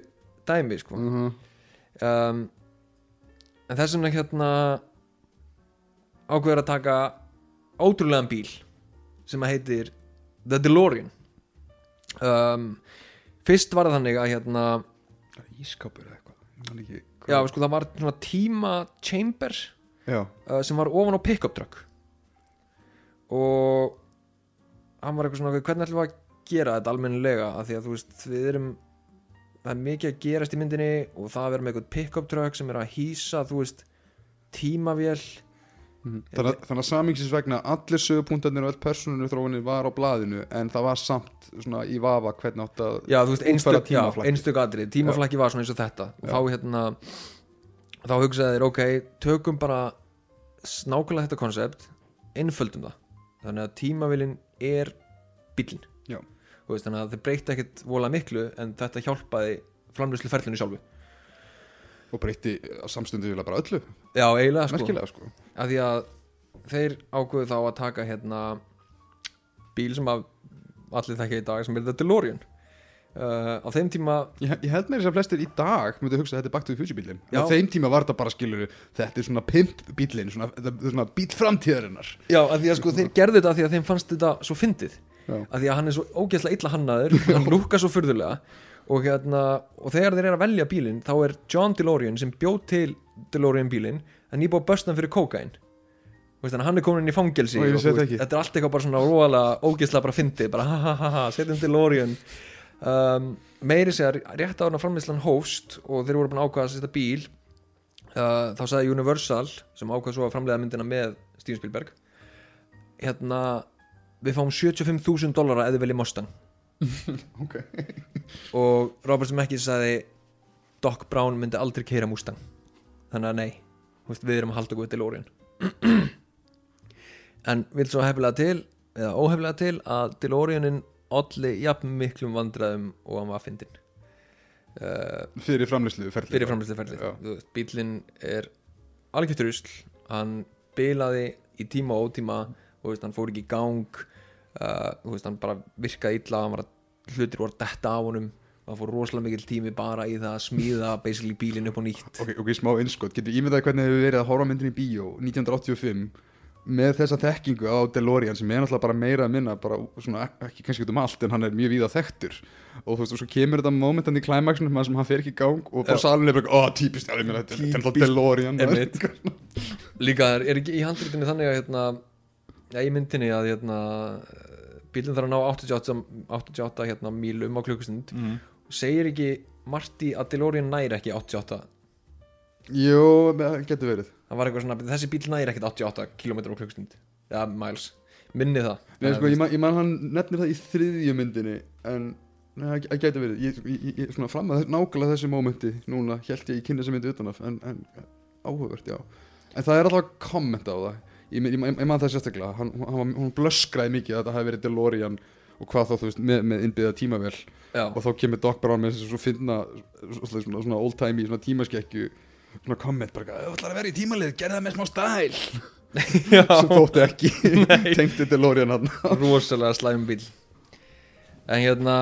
dæmi sko. Mhm. um, en þess vegna hérna ákveður að taka ótrúlegan bíl sem að heitir The DeLorean. Um, fyrst var það þannig að hérna Ískápur eða eitthvað. Já sko það var svona tíma chamber uh, sem var ofan á pick-up truck. Og hann var eitthvað svona hvernig ætlum við að gera þetta almennilega? Af því að þú veist við erum það er mikið að gerast í myndinni og það að vera með eitthvað pick-up truck sem er að hýsa þú veist tímavél Mhm. Þannig að, þannig að samingsins vegna allir sögupunktarnir og öll persónunni þróunni var á blaðinu en það var samt svona í vafa hvernig átt að já þú veist einstök, já, einstök atrið tímaflakki var svona eins og þetta. Og Já. þá hérna þá hugsaði þeir ok, tökum bara s- nákvæmlega þetta koncept einföldum það. Þannig að tímavélin er bílinn Já. Þú veist, þannig að þeir breytti ekkert vola miklu en þetta hjálpaði framlýslu ferlinu sjálfu og breytti samstundu vilja bara öllu. Já, eiginlega sko. Sko. Af því að þeir ákveðu þá að taka hérna bíl sem að allir þekka í dag sem er The DeLorean. Uh, á þeim tíma Ég, ég held með þess að flestir í dag myndi hugsa að þetta er Future bílinn Já. á þeim tíma var þetta bara skilur þetta er svona pimp bílinn svona, þetta svona bíl framtíðarinnar Já, af því að sko þeir gerðu þetta af því að þeim fannst þetta svo fyndið. Af því að hann er svo ógeðslega illa hannaður hann lúkar svo furðulega og, hérna, og þegar þeir eru að velja bílinn þá er John DeLorean sem bjóð til DeLorean bílinn en nýbúið að börsna fyrir kókain hann er komin inn í fangelsi Og og, þú þetta er allt eitthvað bara svona róalega ógeðslega bara fyndið bara ha ha ha ha, setjum DeLorean. Um, meiri segja rétt á hann að framlýslan hóst og þeir voru búin að ákvaða að setja bíl uh, þá sagði Universal sem ákvað svo að framleiða myndina með Steven Spielberg hérna við fáum 75.000 dollara eða viljið Mustang. Ok og Robert Zemeckis sagði Doc Brown myndi aldrei keira Mustang. Þannig að nei, veist, við erum að halda okkur til Orion. En vil svo hefnilega til eða óhefnilega til að DeLoreanin olli jafn miklum vandræðum og hann var fyndin uh, fyrir framlýslu ferli fyrir framlýsluferli Já. bílinn er algjört rusl. Hann bilaði í tíma og ótíma og veist, hann fór ekki í gang uh, veist, hann bara virkaði illa hann var að hlutir voru detta á honum. Það fór rosalega mikil tími bara í það að smíða basically bílinn upp á nýtt. Ok, ok, smá innskot, getur ímyndaði hvernig hefur verið að horfa myndin í bíó 1985 með þessa þekkingu á DeLorean sem er náttúrulega bara meira að minna bara svona, ekki kannski um allt en hann er mjög víða þekktur. Og þú veist, og svo kemur þetta momentan í klæmaksinu sem hann fer ekki í gang og bara Já. salin er bara, ó, típist, já, ég meina, þetta er- Típist, DeLorean. Líka er, ekki í handritinu þannig að hérna, já, í myndinni að hérna, bílinn þarf að ná 88, 88 hérna, mílum á klukkustund. Mm. segir ekki Marty að DeLorean næri ekki 88 Jú, getur verið. Það var eitthvað svona, þessi bíl næri ekkert 88 km á klukkstund eða miles, minni það. Nei, sko, ég, man, ég man hann nefnir það í þriðju myndinni en nei, það gæti verið. Ég, ég, ég svona fram að nákvæmlega þessu mómenti núna held ég í kynna sem myndi utanaf en, en áhugavert, já. En það er alltaf komment á það ég, ég, ég, man það sérstaklega. Hann, hann, hún blöskraði mikið að þetta hafi verið DeLorean og hvað þá þú veist með, með innbyggða tímavél. Já, og þá kemur Doc Brown með þessu svo finna svona, svona, svona old timey svona tímaskekkju. Svona komment bara þú ætlar að vera í tímalið, gerð það með smá stæl. Sem þótti ekki tengdi DeLorean hann rosalega slæm bíl en hérna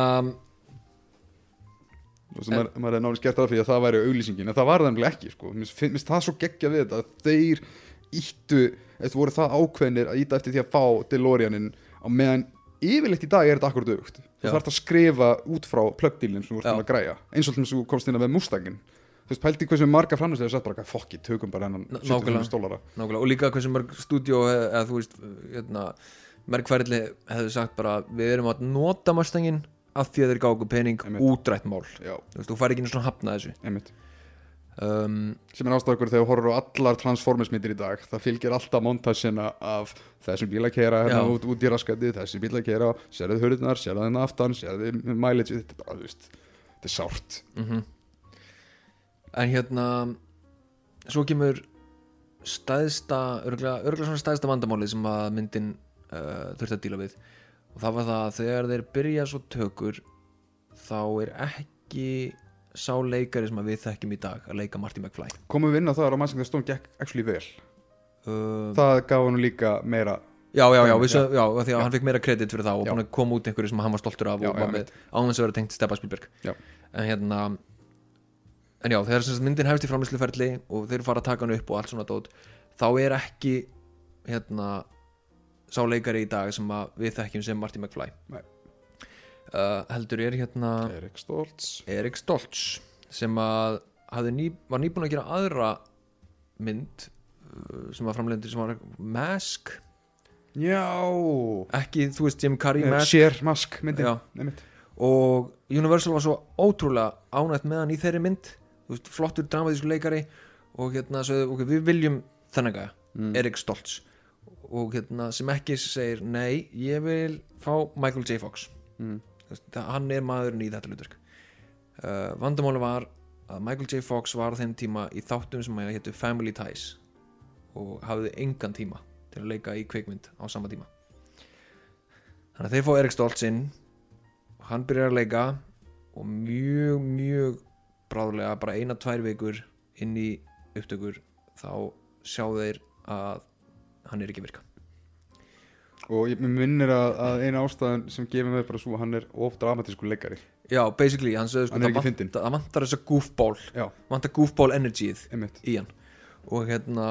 maður, maður er náttúrulega skert af því að það væri auglýsingin en það var það nefnilega ekki sko. finnst það svo geggja við þetta að þeir íttu, eftir voru það ákveðnir að íta eftir því að fá DeLoreanin á meðan yfirleitt í dag er þetta akkurat aukt þú þarf að skrifa út frá plöggdílinn sem þú ert að græja eins og þess að þú komst inn að með Mustangin þú veist, pældi hversu marga framlæslega sett bara fokki, tökum bara hennan Ná- 75 nákvæmlega. stólara nákvæmlega, og líka hversu mörg stúdíó eða þú veist, hérna merkfæriðli hefðu sagt bara við erum að nota Mustangin af því að þeir gáku pening Einmitt. útrætt mál. Þú veist, þú fær ekki svona hafna þessu. Einmitt um, sem er ástæður þegar þú horfur á allar transformersmyndir í dag það fylgir alltaf montasina af þessum bíl að keira hérna út, út í raskandi þessi bíl að keira, sérðu hurðnar, sérðu þennan aftan sérðu mileage, þetta er veist þetta er sárt. Mm en hérna svo kemur stæðsta örgulega, örgulega svona stæðsta vandamáli sem að myndin uh, þurfti að díla við. Og það var það að þegar þeir byrja svo tökur þá er ekki sá leikari sem við þekkjum í dag að leika Marty McFly. Komum við inn á það að Romancing the Stone gekk actually vel. Uh, það gaf hann líka meira já, já, já, við, Já. já, því að hann fikk meira kredit fyrir það og koma út einhverju sem hann var stoltur af og var með áðans að vera tengt Steppa Spielberg. Já. en hérna en já, þegar sem myndin hefst í framlýsluferli og þeir fara að taka hann upp og allt svona dót þá er ekki hérna sá leikari í dag sem við þekkjum sem Marty McFly. Nei. Uh, heldur er hérna Erik Stoltz. Erik Stoltz sem að ný, var nýbúin að gera aðra mynd uh, sem var framlendur sem var Mask. Já, ekki, þú veist, Jim Carrey Eh, Mask. Cher Mask myndin og Universal var svo ótrúlega ánægt með hann í þeirri mynd. Veist, flottur dramatísku leikari og hérna, svo, okay, við viljum þennan gæja, Mm. Erik Stoltz. Og hérna, sem ekki segir nei, ég vil fá Michael J. Fox. Mm. Hann er maðurinn í þetta hlutverk. Uh, vandamáli var að Michael J. Fox var á þeim tíma í þáttum sem að hétu Family Ties og hafði engan tíma til að leika í kveikmynd á sama tíma. Þannig að þeir fá Erik Stoltz inn og hann byrjar að leika og mjög, mjög bráðlega, bara eina, tvær vikur inn í upptökur þá sjá þeir að hann er ekki að virka og ég minnir að, að eina ástæðan sem gefur mig bara svo hann er of dramatísku leikari. Já, basically, hann sögðu sko Hann er ekki vantar, það vantar þessa goofball já, vantar goofball energyð einmitt. í hann. Og hérna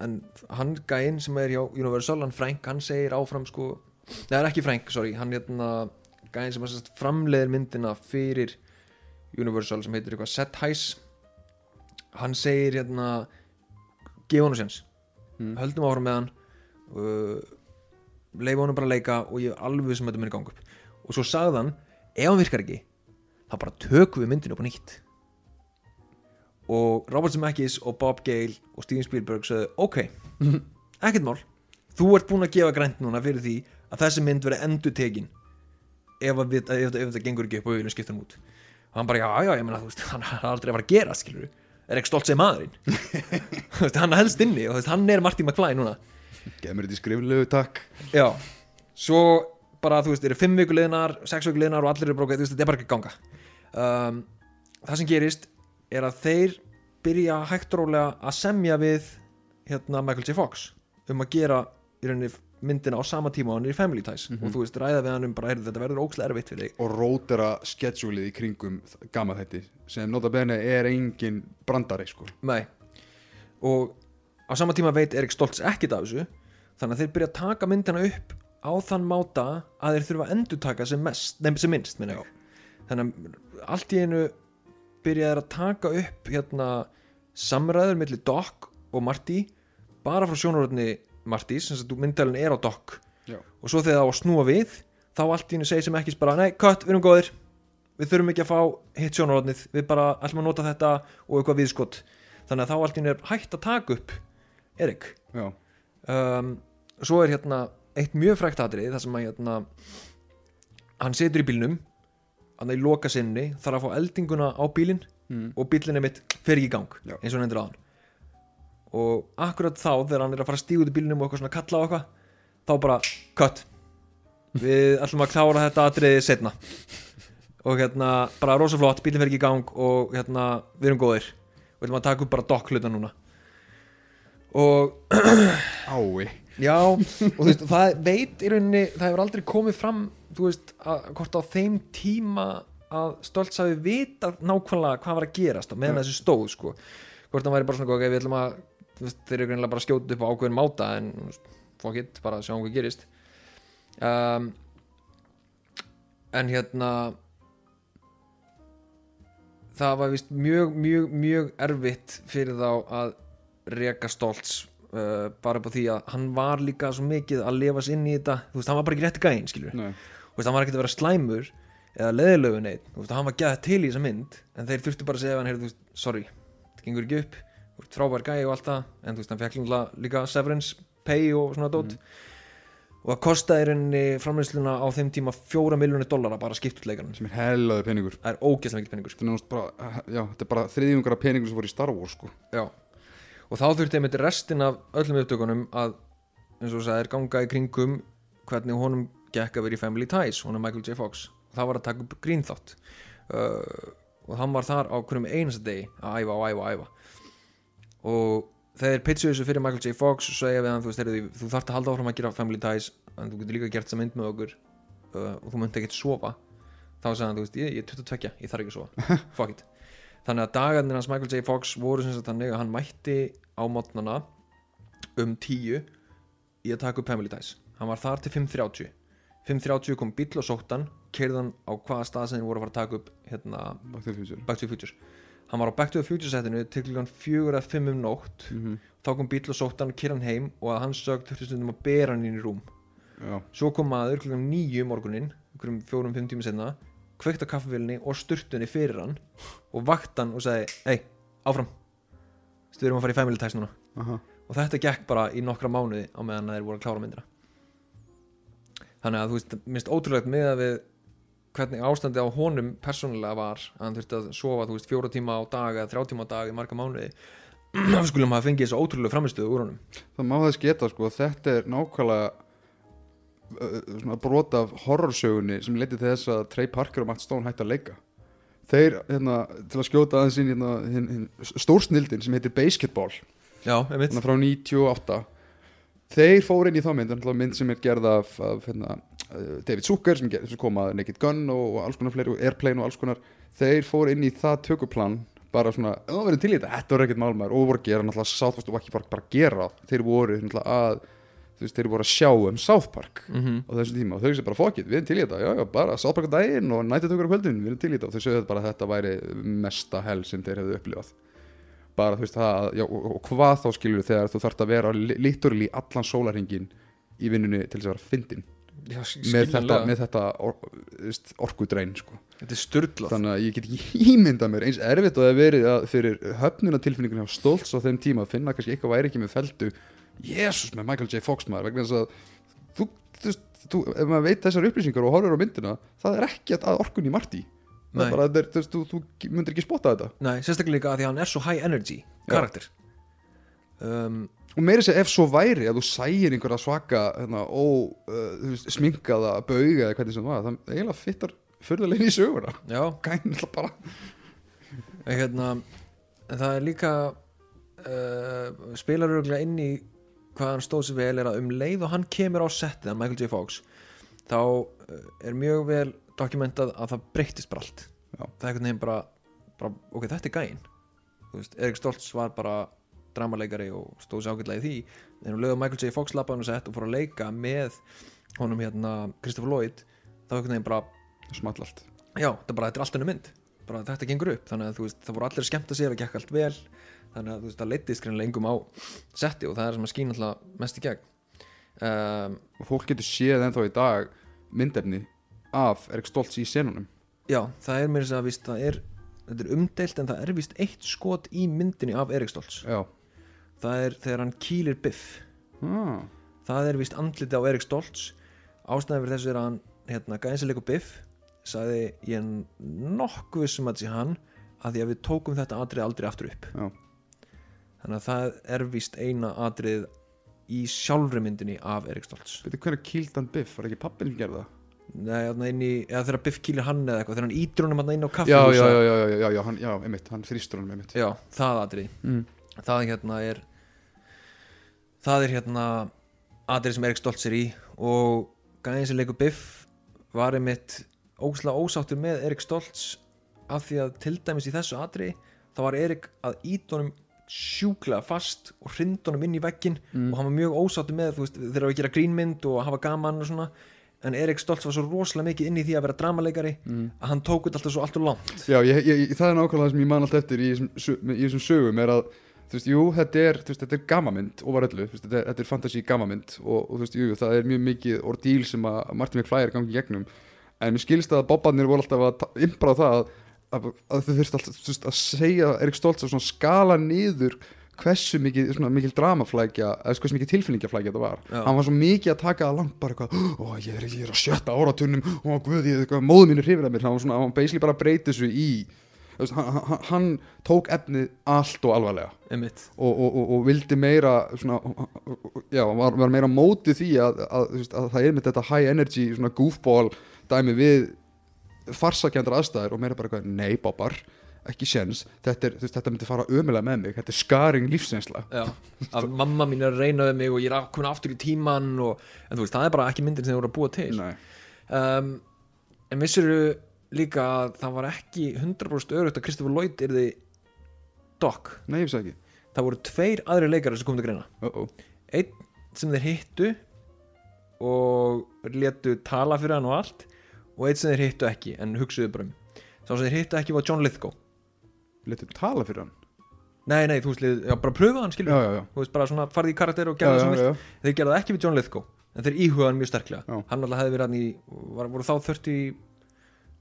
en hann gæinn sem er hjá Universal hann Frank, hann segir áfram sko er ekki Frank, sorry, hann hérna gæinn sem er sérst framleiðir myndina fyrir Universal sem heitir eitthvað Set Highs hann segir hérna gefa hann séns. Mm. höldum áfram með hann leifa honum bara að leika og ég er alveg sem þetta muni ganga upp. Og svo sagði hann, ef hann virkar ekki þá bara tökum við myndinu upp á nýtt. Og Robert Zemeckis og Bob Gale og Steven Spielberg sögðu ok, ekkert mál. Þú ert búin að gefa grænt núna fyrir því að þessi mynd verði endur tekin ef, að við, ef, ef þetta gengur ekki upp og við viljum skipta hann út. Og hann bara já, já, ég meina, þú veist, hann er aldrei að fara að gera skilur er ekki stolt sem maðurinn? Hann helst inni og hann er Marty McFly núna geð mér þetta í skriflegu takk. Já, svo bara þú veist, eru fimm viku liðnar, sex viku liðnar og allir eru brókað, þú veist, þetta er bara ekki ganga. Um, það sem gerist er að þeir byrja hægt rólega að semja við hérna Michael J. Fox um að gera í rauninni myndina á sama tíma og hann er í Family Ties. Og þú veist, ræða við hann um bara, heyrðu, þetta verður ókslega erfitt fyrir þig. Og rótera schedulið í kringum gama þetta sem nota bene er engin brandari sko. Nei. Og á sama tíma veit Erik Stoltz ekkit af þessu þannig að þeir byrja að taka myndina upp á þann máta að þeir þurfa að endurtaka sem mest, nefn sem minnst þannig að allt í einu byrja þeir að taka upp hérna samræður milli Doc og Marty bara frá sjónaröðni Martys sem að myndælun er á Doc. Já. og svo þegar það á að snúa við þá allt í einu segir sem ekki bara nei, cut, við erum góðir. Við þurfum ekki að fá hitt sjónaröðnið við bara ætlum að nota þetta og eitthvað viðskott þannig að þá allt í einu er hægt að taka upp Erik um, svo er hérna eitt mjög frækt atrið þar sem að hérna hann situr í bílnum hann er í loka sinni þarf að fá eldinguna á bílinn mm. og bílinn er mitt fer ekki í gang Já. eins og hann endur á hann og akkurat þá þegar hann er að fara að stíga út í bílnum og eitthvað svona kalla á eitthvað þá bara, cut. Við ætlum að klára þetta atriði setna og hérna bara rosa flott, bílinn fer ekki í gang og hérna, við erum góðir. Við ætlum að taka upp bara dokk hluta núna og Ái. Já, og þú veist, það veit í rauninni, það hefur aldrei komið fram þú veist, að, hvort á þeim tíma að Stoltz hafi vitað nákvæmlega hvað var að gerast á meðan þessu stóð, sko. Hvort hann væri bara svona, ok, við ætlum að þú veist, þeir eru greinilega bara skjótið upp á ákveðin máta en fuck it, bara sjáum hvað gerist. Um, en hérna það var vist mjög, mjög, mjög erfitt fyrir þá að reka Stoltz uh, bara upp á því að hann var líka svo mikið að lifa sig inn í þetta. Þú veist, hann var bara ekki rétti gæinn, skilur þú veist, hann var ekki að vera slæmur eða leðilögu neitt, þú veist, hann var gæða til í þessa mynd en þeir þurftu bara að segja hann, heyrðu, þú veist, sorry þetta gengur ekki upp, þú veist, frábær gæi og allt það. En þú veist, hann fekk líka, líka severance pay og svona dót. Og það kostaði í rauninni framleysluna á þeim tíma fjóra miljónir dollara bara að skipta út leikarinn sem er hellaði peningur. Það er ógeðslega mikið peningur sko. bara, já, þetta er bara þriðjungar af peningur sem voru í Star Wars sko. Já. Og þá þurfti einmitt restin af öllum upptökunum að eins og þú sagðir ganga í kringum hvernig honum gekk að vera í Family Ties honum Michael J. Fox. Og það var að taka upp grínþátt uh, og hann var þar á hverjum einasta degi að æfa og æfa og æfa. Og þeir pitchuðu þessu fyrir Michael J. Fox og segja við hann þú, þú þarft að halda áfram að gera Family Ties en þú getur líka gert þessa mynd með okkur uh, og þú myndi ekkert sofa. Þá sagði hann, þú veist, ég, ég er 22, ég þarf ekki að sofa. Fuck it þannig að dagarnir hans Michael J. Fox voru sem sagt þannig að hann mætti á mótnana um 10 í að taka upp Family Ties. Hann var þar til 5.30 5.30 kom bíll og sótt hann keirðan á hvaða stað sem þeir voru að fara að taka upp hérna, Back to the Future. Back to the Futures hann var á Back to the Future setinu til klukkan 4 eða 5 um nótt. Mm þá kom bíll og sótt hann, keirðan heim og að hans sög þurfti stundum að bera hann inn í rúm. Já, svo kom maður klukkan 9 um morgunin klukkan 4-5 tíma senna kveikt á kaffevillinni og sturtunni fyrir hann og vakt hann og sagði ei, áfram. Við erum að fara í Family Ties núna. Aha, og þetta gekk bara í nokkra mánuði á meðan þeir voru að klára myndina. Þannig að þú veist, minnst ótrúlegt með að við hvernig ástandi á honum persónulega var að hann þurfti að sofa, þú veist, fjóra tíma á dag eða þrjá tíma á dag í marga mánuði skulum hafa fengið þessu ótrúlega framistöðu úr honum. Það má þess geta sko þetta er nákvæmlega uh, brot af horrorsögunni sem leiti til þess að Trey Parker og Matt Stone hætti að leika. Þeir, hérna, til að skjóta aðeins inn hérna, hin, stórsnildin sem heitir Basketball já, hérna frá 98 þeir fóru inn í þá mynd, mynd sem er gerð af, af hérna, uh, David Zucker sem, sem kom að Naked Gun og, og alls konar fleiri og Airplane og alls konar. Þeir fóru inn í það tökuplan bara svona, það verður til í þetta, þetta var ekkert málmar og voru að gera, náttúrulega Park og ekki bara að gera. Þeir voru náttúrulega að þú veist, þeir voru að sjá um South Park mm á þessum tíma og þau sem bara fokit, við erum til í þetta. Já, já, bara South Park daginn og nættutökur á kvöldin við erum til í þetta. Og þau sögðu bara að þetta væri mesta hell sem þeir hefðu upplifað. Bara þú veist það, já, og, og hvað þá skilur þegar þú þarft að vera liturli allan sólarhingin í vinnunni til þess að vera fyndin já, með þetta, með þetta or, orkudrein sko. þetta er sturdlað þannig að ég get ekki ímyndað mér eins erfitt og það verið að fyrir höfnunatilfinningun hjá Jésús með Michael J. Fox maður vegna þess að þú, þú, þú, ef maður veit þessar upplýsingar og horfir á myndina það er ekkert að orkun í Marty. Það Nei. er bara, er, þú, þú, myndir ekki spotta þetta. Nei, sérstaklega líka að því að hann er svo high energy karakter. Um, og meiri sér ef svo væri að þú sæir einhverja svaka hérna, ó, uh, sminkaða bauga eða hvernig sem það var, það eiginlega fittar fyrðulegni í söguna. Já, gæn alltaf bara. Hérna það er líka uh, spilar örgulega inn í hvað hann stóð sér vel er að um leið og hann kemur á settið, hann Michael J. Fox þá uh, er mjög vel dokumentað að það breyttist bara allt. Já. það er einhvern veginn bara, bara ok, þetta er gæinn. Erik Stoltz var bara dramaleikari og stóð sér ágætlega í því. En um leið og Michael J. Fox lappaði hann og sett og fór að leika með honum hérna Christopher Lloyd þá einhvern veginn bara small allt. Já, þetta er bara, þetta er allt henni mynd. Bara þetta gengur upp, þannig að þú veist, það voru allir að skemmta sér og gekk allt vel, þannig að þú veist, það leittist greinlega engum á setti og það er sem að skýna alltaf mest í gegn. Um, og fólk getur séð ennþá í dag myndefni af Erik Stoltz í senunum. Já, það er mér þess að það er þetta er umdeilt en það er víst eitt skot í myndinni af Erik Stoltz. Já, það er þegar hann kýlir Biff. Ah, það er víst andliti á Erik Stoltz. Ástæðan fyrir þessu er að hann hérna, gæðinsileik Biff sagði ég nokkuð sem að sé hann að því að við tókum þetta atrið aldrei aftur upp. Já, þannig að það er víst eina atrið í sjálfri myndinni af Erik Stoltz. Veitir hvernig kýlt hann Biff, var ekki pappin sem gerði það? Nei, í, eða þegar Biff kýlir hann eða eitthvað þegar hann ítur honum hann inn á kaffi Já, já, já, já, já, já, já, hann, já, einmitt, hann þrýstur hann einmitt. Já, það atrið mm. það hérna er það er hérna atrið sem Erik Stoltz er í og gæðin sem leikur Biff var einmitt ógslag ósáttur með Erik Stoltz af því að til dæmis í þessu atrið þá var Erik að ít honum sjúklega fast og hrind honum inn í veggin Mm. og hann var mjög ósáttur með veist, eru að gera grínmynd og hafa gaman og svona en Erik Stoltz var svo rosalega mikið inn í því að vera dramaleikari Mm. að hann tók þetta alltaf svo allt og langt Já, ég, ég, það er nákvæmlega það sem ég man allt eftir í þessum, sö- í þessum sögum er að þú veist, jú, þetta er, er gamamynd og var öllu, veist, þetta er, þetta er fantasy gamamynd og, og þú veist, jú, jú, það er mjög mikið orðíl sem að Martin McFly er gangið gegnum en mér skilst að bobbarnir voru alltaf að impra á það að, að, að þau þurft alltaf þú veist, að segja Erik Stoltz að skala niður hversu mikið, svona mikil dramaflækja eða hversu mikið tilfinningaflækja þetta var. Já. hann var svo mikið að taka það langt bara eitthvað, ó ég er, ég er á sjötta áratunum ó guð, ég, móðu mínu hrifir að mér. Hann var svona, hann basically bara breyti þessu í þú veist, hann, hann, hann tók efnið allt og alvarlega. Og, og, og, og vildi meira svona, já, var, var meira á móti því að, að, að það er með þetta high energy goofball dæmi við farsakjandar aðstæður og meira bara eitthvað, nei bobbar ekki séns, þetta, er, þú veist, þetta myndi fara ömulega með mig, þetta er skaring lífsreynsla. Já, að mamma mín er að reyna við mig og ég er komin aftur í tíman og, en þú veist, það er bara ekki myndin sem þú voru að búa til. Nei. um, En vissirðu líka að það var ekki 100% örugt að Kristoffer Lloyd er þið Doc? Nei, ég veist það ekki. Það voru tveir aðri leikari sem kom til greina. Uh -oh. Einn sem þeir hittu og letu tala fyrir hann og allt og einn sem þeir hittu ekki en hugsuðu bara um. Sá sem þeir hittu ekki var John Lithgow. Letur tala fyrir hann? Nei, nei, þú veist, lið- já, bara pröfa hann, skilur já, já, já, Þú veist, bara svona farði í karakter og já, gerði það já, sem vilt já. þeir gerðu það ekki við John Lithgow en þeir íhugaði hann mjög sterklega. Já. hann alltaf hefði verið hann í var, voru þá 30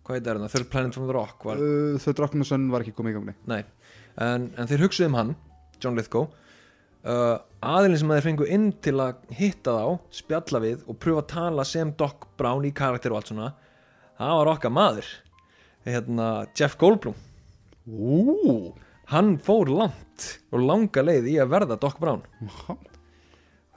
hvað heit er það, Third Planet from the Rock var, Uh, þau drakkum og sönn var ekki komið í gangi nei, en, en þeir hugsuðu um hann John Lithgow. Uh, aðilinn sem þeir fengu inn til að hitta þá, spjalla við og pröfa að tala sem Doc Brown í karakter og allt svona það var okkar maður. Hérna, Jeff Goldblum. Ú, hann fór langt og langa leið í að verða Doc Brown.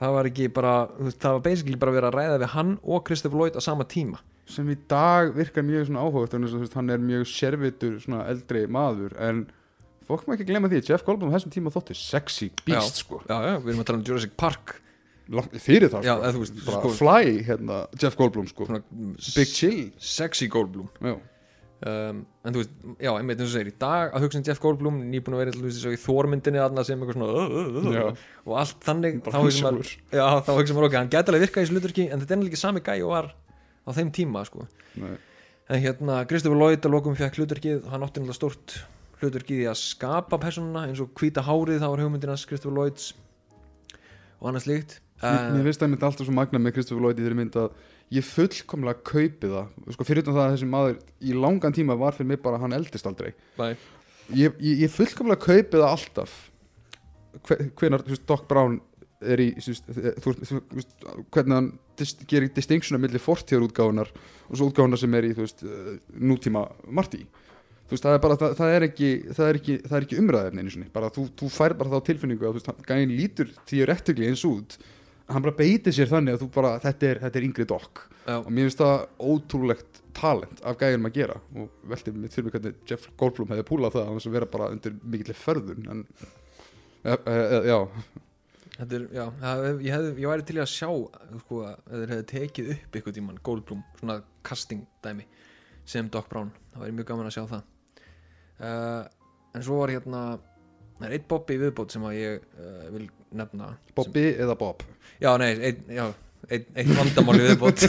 Það var ekki bara það var basically bara verið að ræða við hann og Christopher Lloyd á sama tíma. Sem í dag virkar mjög svona að hann er mjög servitur svona eldri maður en fólk má ekki glemma því að Jeff Goldblum á þessum tíma þótti sexy beast sko. Já, já, við erum að tala um Jurassic Park Langt, fyrir það Já, sko. veist, sko- fly hérna Jeff Goldblum sko. Big Chill. sexy Goldblum. Um, en þú veist, já, einmitt eins og segir í dag að hugsa um Jeff Goldblum, nýbúin að vera í Þórmyndinni aðna sem eitthvað svona Já. og allt þannig þá hugsa maður, þá ok, hann gæti alveg virkað í þessu hluturki en þetta er líka sami gæi og var á þeim tíma sko. nei, en hérna, Christopher Lloyd að lokum fekk hluturkið, hann átti náttúrulega stórt hluturkið í að skapa personuna eins og hvíta hárið, það var hugmyndin hans Christopher Lloyds og annað slíkt mér, mér finnst það mynd alltaf svo magna með Kristoffer Lloyd í þeirri mynd að ég fullkomlega kaupi það. Sko fyrir það að þessi maður í langan tíma var fyrir mig bara að hann eldist aldrei. Ég, ég, ég fullkomlega kaupi það alltaf. Hve- hvenær, þú veist, Doc Brown er í, þú veist, þú, þú, þú hvernig hann dis, gerir distinction á milli fortíðarútgáfunar og svo útgáfunar sem er í, veist, eh, nútíma Marty. Þú veist, það er bara, það, það er ekki það er ekki, ekki umræðefni þú, þú fær bara þá tilfinningu að, þú veist, hann- gæinn lítur því réttigli eins út hann bara beitir sér þannig að þú bara, þetta er, þetta er yngri já, og mér finnst það ótrúlegt talent af gæðinum að gera. Og velti mér fyrir mig hvernig Jeff Goldblum hefði púlað það að vera bara undir mikill förðun en e, e, e, já, Þetta er, já, ég, hef, ég væri til að sjá sko, að þeir hefði tekið upp ykkur tíman Goldblum, svona casting dæmi sem Doc Brown, það væri mjög gaman að sjá það. Uh, en svo var hérna það er eitt Bobby viðbót sem að ég uh, vil nefna. Bobby eða Bob? Sem, já, nei, eitt, já, eitt, eitt vandamáli viðbót.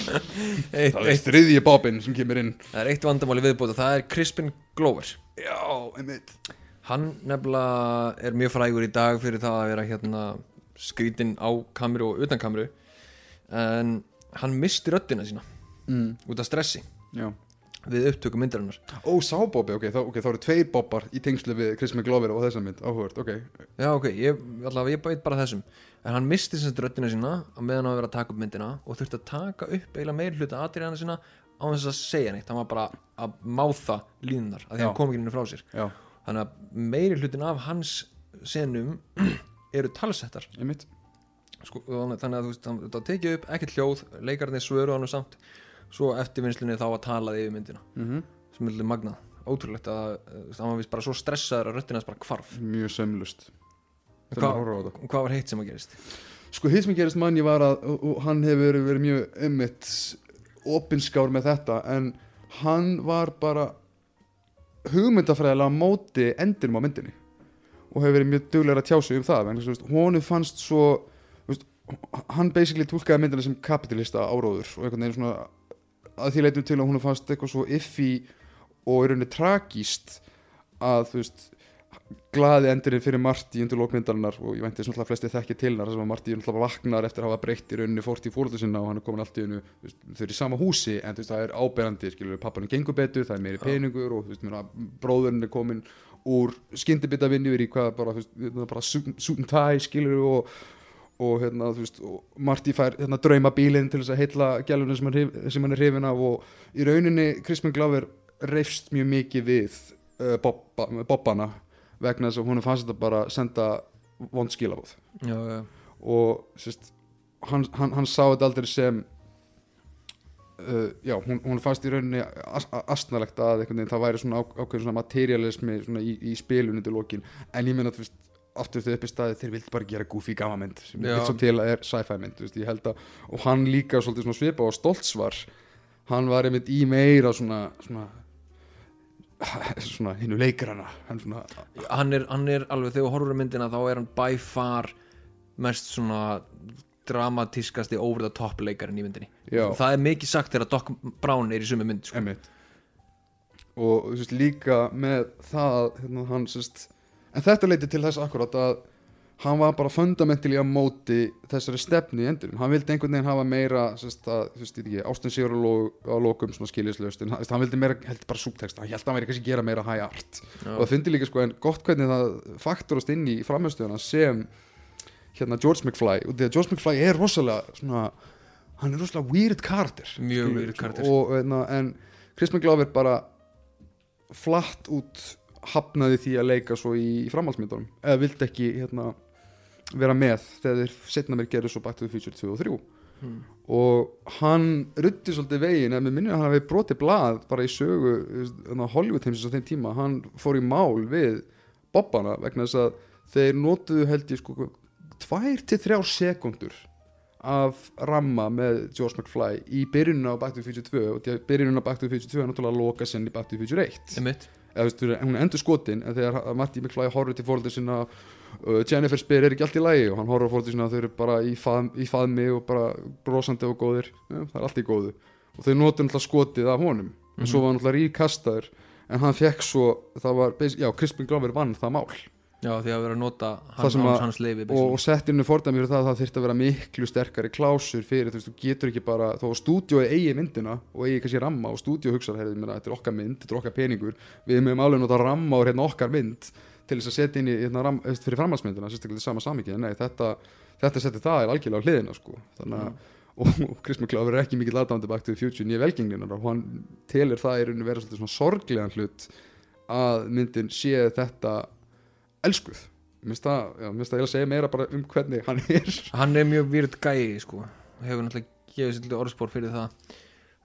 Eitt, það er þriðji Bobbin sem kemur inn. Það er eitt vandamáli viðbót og það er Crispin Glover. Já, einmitt. Hann nefnilega er mjög frægur í dag fyrir það að vera hérna skrítinn á kameru og utan kameru en hann misti röddina sína mm, út af stressi. Já við upptöku myndarinnar. Ó, sá Bobby, ok, þá, okay, þá eru tveir Bobbar í tengslu við Chris McGlover og þessa mynd, áhugavert, ok. Já ok, ég, allavega, ég bæt bara þessum. En hann misti sem sagt röddina sína á meðan á að vera að taka upp myndina og þurfti að taka upp eiginlega meir hluta atriðana sína á þess að segja neitt. Hann var bara að máþa línunar að því hann kom ekki inn frá sér. Já, þannig að meiri hlutin af hans senum eru talsettar. Sko, þannig að þú veist, það- tekið upp ekkert hljóð, leikarnir svöru hann samt svo eftir vinslunni þá var talað yfir myndina mm sem er magnað, ótrúlegt að það var vist bara svo stressaður að röttinast bara hvarf. Mjög sömlust þegar Hva- hvað var heitt sem að gerist? Sko hitt sem gerist manni var að og, og hann hefur verið mjög ummitt opinskár með þetta en hann var bara hugmyndafræðilega móti endinum á myndinni og hefur verið mjög duglegur að tjá sig um það. Að honu fannst svo hann basically tólkaði myndina sem kapitalista áróður og einhvern veginn svona að því leitum til að hún fannst eitthvað svo iffi og í rauninni tragíst að þú veist glaði endurinn fyrir Marti undir lókmyndarinnar og ég vænti þess að flesti þekki til þar sem að Marti náttúrulega vaknar eftir að hafa breytt í rauninni fórt í fólöldu sinna og hann er komin allt í hennu þau eru í sama húsi en veist, það er áberandi pappanum gengur betur, það er meiri peningur og bróðurinn er komin úr skyndibita vinnu yfir í hvað bara, bara and tie skilur og, og hérna, þú veist, Marti fær hérna, drauma bílinn til þess að heilla gælunum sem sem hann er hrifin af og í rauninni Crispin Glover reifst mjög mikið við uh, bobba, bobbana vegna þess að hún fannst þetta bara senda vond skilabóð já, já, og sérst, hann, hann, hann sá þetta aldrei sem uh, já, hún, hún fannst í rauninni as, astnalegt að það væri svona á, ákveðin svona materialismi svona í, í spilunni til lokin. En ég meina þú veist aftur þau upp í staði þeir vildi bara gera goofy gamma mynd sem Já. ég svo til að er sci-fi mynd veist, að, og hann líka svolítið svona svipa og stolts var hann var einmitt í meira svona svona svona hinnu leikarana hann svona hann er, hann er alveg þegar á myndina þá er hann by far mest svona dramatískasti over the top leikarinn í myndinni já, það er mikið sagt þegar Doc Brown er í sumi mynd sko. Og veist, líka með það hérna, hann, sérst, en þetta leiti til þess akkurat að hann var bara fundamentally á móti þessari stefnu í endurum, hann vildi einhvern veginn hafa meira þú veist, ekki, Ástin Sigur á, lokum svona skiljislaust en hann, vildi meira, heldur bara súptekst hann held að hann væri kannski gera meira high art. Og það fyndi líka sko en gott hvernig það faktorast inn í framhjöstöðuna sem hérna George McFly. Og því að George McFly er rosalega svona, hann er rosalega weird karakter Mjög weird karakter. og, hérna, en Chris McGlover bara flatt út hafnaði því að leika svo í, í framhaldsmyndunum. Eða vildi ekki hérna, vera með þegar þeir setna mér gerðu svo Back to the Future 2 og 3 Hmm. og hann ruddi svolítið veginn en mér minnir að hann hafi brotið blað bara í sögu hérna, Hollywood heimsins á þeim tíma. Hann fór í mál við Bobbana vegna þess að þeir notuðu held ég sko tvær til þrjár sekundur af ramma með George McFly í byrjunina á Back to the Future 2 og því að byrjunina á Back to the Future 2 er náttúrulega loka sinn í Back to the Future 1 Einmitt. Eða veist, hún endur skotin en þegar Marty McFly horfður til fóröldur sinna uh, Jennifer spyr er ekki allt í lagi? Og hann horfður fóröldur sinna þau eru bara í, fað, í faðmi og bara brosandi og góðir. Ja, það er allt í góðu. Og þau notur náttúrulega skotið af honum. En svo var hann náttúrulega ríkastaður en hann fekk svo, það var, já, Crispin Glover vann það mál já því að vera að nota hans, að- hans leifi og, og settinu fordæmi fyrir það að það þyrfti að vera miklu sterkari klásur fyrir, þú veist, þú getur ekki bara þó að stúdíói eigi myndina og eigi kannski ramma og stúdíó hugsar, heyrðu, mér, þetta er okkar mynd þetta er okkar peningur, við mögum alveg nota ramma og hérna okkar mynd til þess að setja inn í hérna, ram, fyrir framhaldsmyndina, sérstaklega í sama samíki en nei, þetta, þetta setti það er algjörlega á hliðina sko. þannig að og Chris McClover er ekki mikill aðdándi to the Future nýja velgengninar og hann telur það í rauninu vera svona sorglegan hlut að myndin sé þetta elskuð. Mér finnst það, það að segja meira bara um hvernig hann er. Hann er mjög výrt gæi sko. Hefur náttúrulega gefið sér orðspór fyrir það.